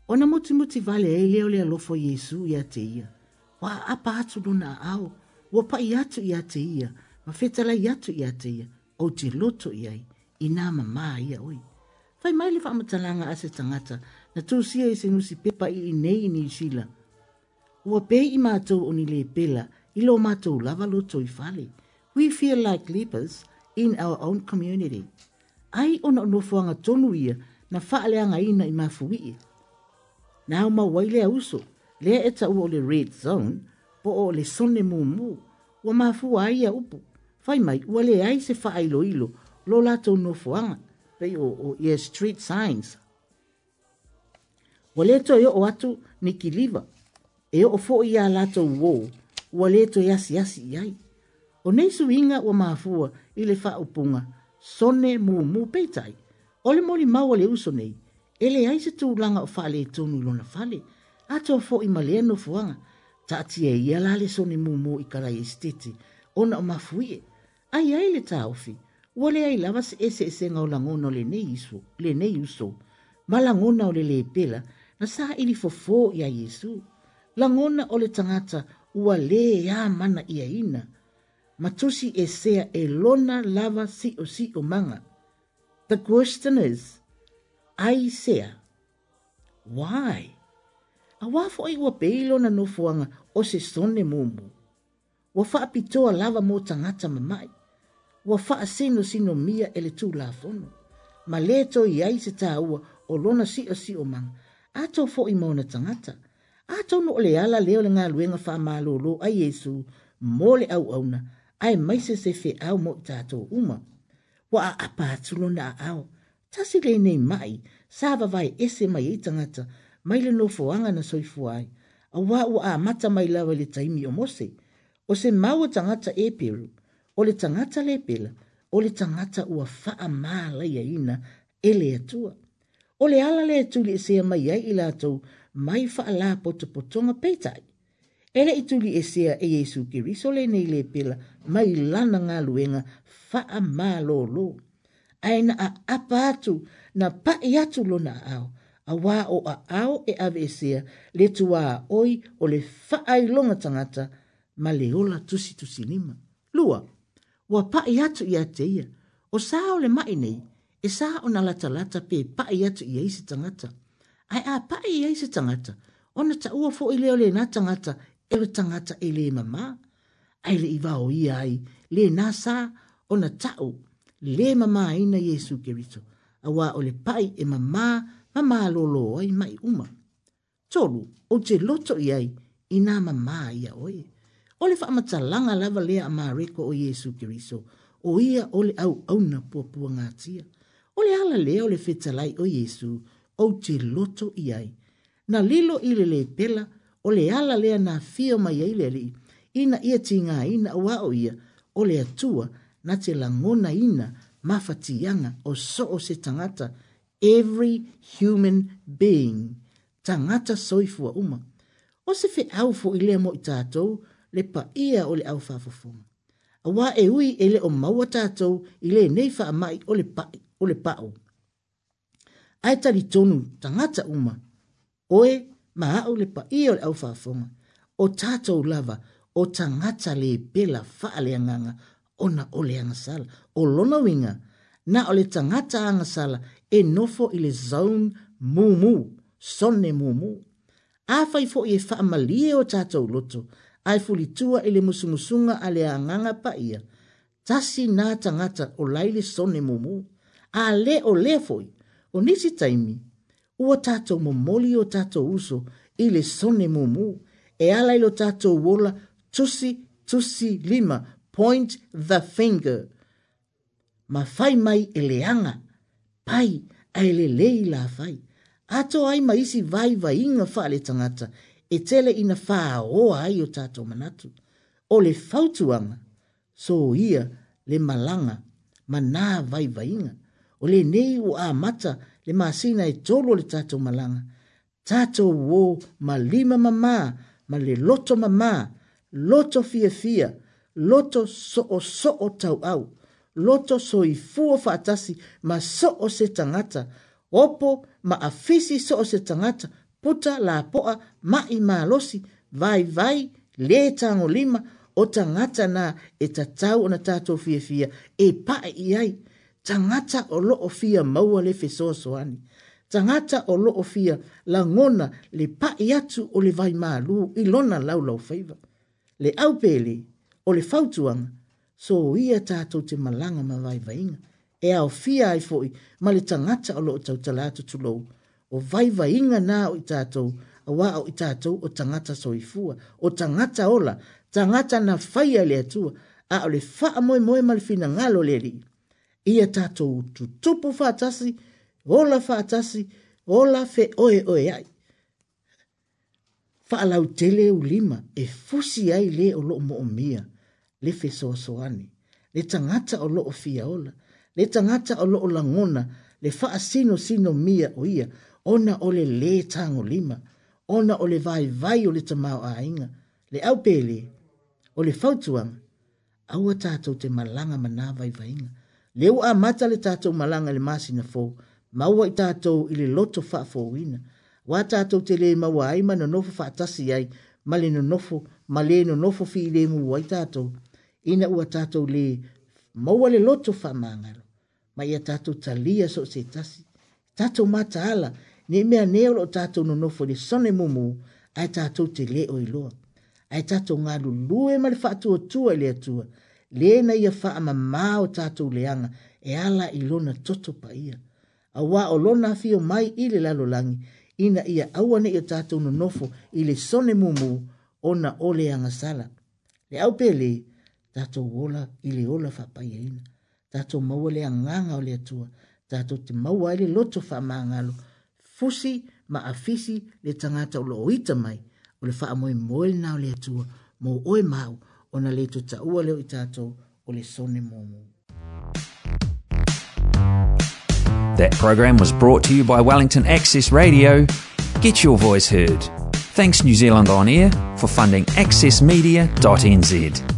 ona mutimuti vale ai lea le alofo iesu iā te ia ua apa atu lona aao ua paʻi iā te ia ma fetalai atu iā te ia ou te loto i inā mamā ia oe fai mai le faamatalaga a se na tusia i se nusi pepa i inei i niusila ua pe i matou o lē pela i matou lava loto i fale we feel like lepers in our own community ai ona ono fuanga tonu ia na faaleanga ina i mafui i. Na hau mau waile a uso, lea eta ua o le red zone, po o le sone mu mu, ua mafua ai a upu, fai mai ua le ai se faa ilo ilo, lo la tau no fuanga, pei o, o ia street signs. Ua le to yo o atu ni kiliva, e o fo ia la tau wo, ua le to yasi yasi iai. O nei suinga ua mafua i le faa upunga, sone mu mu peitai. Ole moli mau ale uso nei. Ele ai se tu langa o fale e tonu lona fale. Ato fo i malea no fuanga. Ta ati e ia lale sone mu mu i karai estete. Ona o mafuie. Ai ai le ta ofi. Wale ai lavas ese ese e ngau langona le nei iso. Le nei uso. Ma langona o le le pela. Na sa ili fofo ia Yesu. Langona o le tangata ua le ia mana ia ina. Ia ina matusi e sea e lona lava si o si o manga. The question is, ai sea, why? A wafo i wapeilo na nofuanga o se sone mumu. Wafa apitoa lava mo tangata mamai. Wafa asino sino mia ele tu lafono. Ma leto i ai se taua o lona si o si o manga. Ato fo i mauna tangata. Ato no ole ala leo le ngā luenga wha mālo lo a Yesu mole au auna. Ato ai mai se se fe au mo i uma. Wa a apa atulo na au. Tasi le nei mai, sa vai ese mai i tangata, mai le no fuanga na soifu ai. A wā ua a mata mai lawa le taimi o mose. O se mau o tangata e peru, o le tangata le pela, o le tangata ua faa maa ia ina ele atua. O le ala le atuli e sea mai ai i lātou, mai faa la potopotonga peitai. Ele ituli e sea e Yesu kiri, so le nei le pila, mai lana ngā luenga, faa mā lō lō. Aina a apa atu, na pa atu lona au, a wā o a au e ave e sea, le tuā oi o le faa i longa tangata, ma le ola tusi tusi lima. Lua, wa pa i atu i ateia, o sā o le mai nei, e sā o na lata lata pe pa i atu i eisi tangata. Ai a pa i isi tangata, ona ta ua fo i leo le na tangata, e we tangata e le mama, ai le iwa o ia ai, le nasa o na tau, le mama ina Yesu Kirito, a wā o le pai e mama, mama lolo ai mai uma. Tolu, o te loto i ai, i mama ia oi. O le whaamata langa lava lea a māreko o Yesu Kirito, o ia o le au au na puapua ngātia. O le ala lea o le fetalai o Yesu, o te loto i ai. Na lilo i le le pela, o le ala lea na fio mai ai le li ina ia tinga ina ua o ia o le atua na te langona ina mafatianga o so o se tangata every human being tangata soifua uma o se fe au fo ile mo itato le pa ia o le au fa a wa e ui ele o maua tato ile nei fa mai o le pa o le pa o ai tali tonu tangata uma oe ma au le pa ia le au whaafonga, o tātou lava, o tangata le pela whaaleanganga, o na ole angasala, o lona winga, na ole tangata angasala, e nofo i le zone mumu, sonne mumu. Āwhai fo i e whaamalie o tātou loto, ai fulitua i le musungusunga a le anganga pa ia, tasi nā tangata o laile sonne mumu, a le o le foi, o nisi taimi, ua tato mo moli o tātou uso i le sone mumu e ala ilo tato wola tusi tusi lima point the finger. Ma fai mai eleanga pai a ele lei la fai. Ato ai ma isi vai vai inga fa le tangata e tele ina fa o ai o tato manatu. O le fautuanga, so ia le malanga, ma nā vai vai inga. O le nei o a mata, le masina e tolo le tatou malaga tatou ō ma lima mamā ma le loto mamā loto fiafia loto soʻosoʻo tauau loto soifua faatasi ma soo se tagata opo ma afisi soo se tagata puta lapoa maʻi malosi vaivai lē tagolima o tagata na e tatau ona tatou fiafia e paʻe i ai fia fia tangata o loo fia maua le fesoa soani. Tangata o loo fia la ngona le pae atu o le vai maalu i lona lau lau faiva. Le au pele o le fautuanga so ia tātou te malanga ma vai vainga. E au fia ai foi ma le tangata o loo tau talatu tulou. O vai vainga nā o i tātou a waa o i tātou o tangata soifua. O tangata ola, tangata na faya le atua a o le faa moe moe malfina ngalo le rii ia tatou tutupu faatasi ola faatasi ola fe oe oe ai faalau tele ulima e fusi ai le o loo moʻomia le fesoasoani le tagata o loo fiaola le tagata o loo lagona le faasinosino mia o ia ona ole le lē tagolima ona ole vai vai o le tamao aiga le au pelē o le au aua tatou te malanga manā vaivaiga vai le ua amata le tatou malaga i le masina fo maua i tatou i le loto faafouina ua tatou te lē maua ai ma nonofo faatasi ai ma le nonofo ma lē nonofo fiilemu ai tatou ina ua tatou lē maua le loto faamagalo ma ia tatou talia so o se tasi tatou mataala nei mea nei o loo tatou nonofo i le sone mumu ae tatou te lē o iloa ae tatou galulue ma le faatuatua i le atua, atua le na ia fa ama mao tatu leanga e ala i toto pa ia. A wā o lona fio mai ile lalo langi, ina ia awane i o tatu no nofo ile sone mumu ona o leanga sala. Le au pele, tatu wola ile ola fa pa ia ina. Tatu maua le anganga o le atua, tatu te maua i le loto fa maangalo, fusi ma afisi le tangata o loo ita mai, o le fa moe na o le atua, mo oe mau, ona le tutaua leo i tatou o le sone momo That program was brought to you by Wellington Access Radio. Get your voice heard. Thanks New Zealand On Air for funding accessmedia.nz.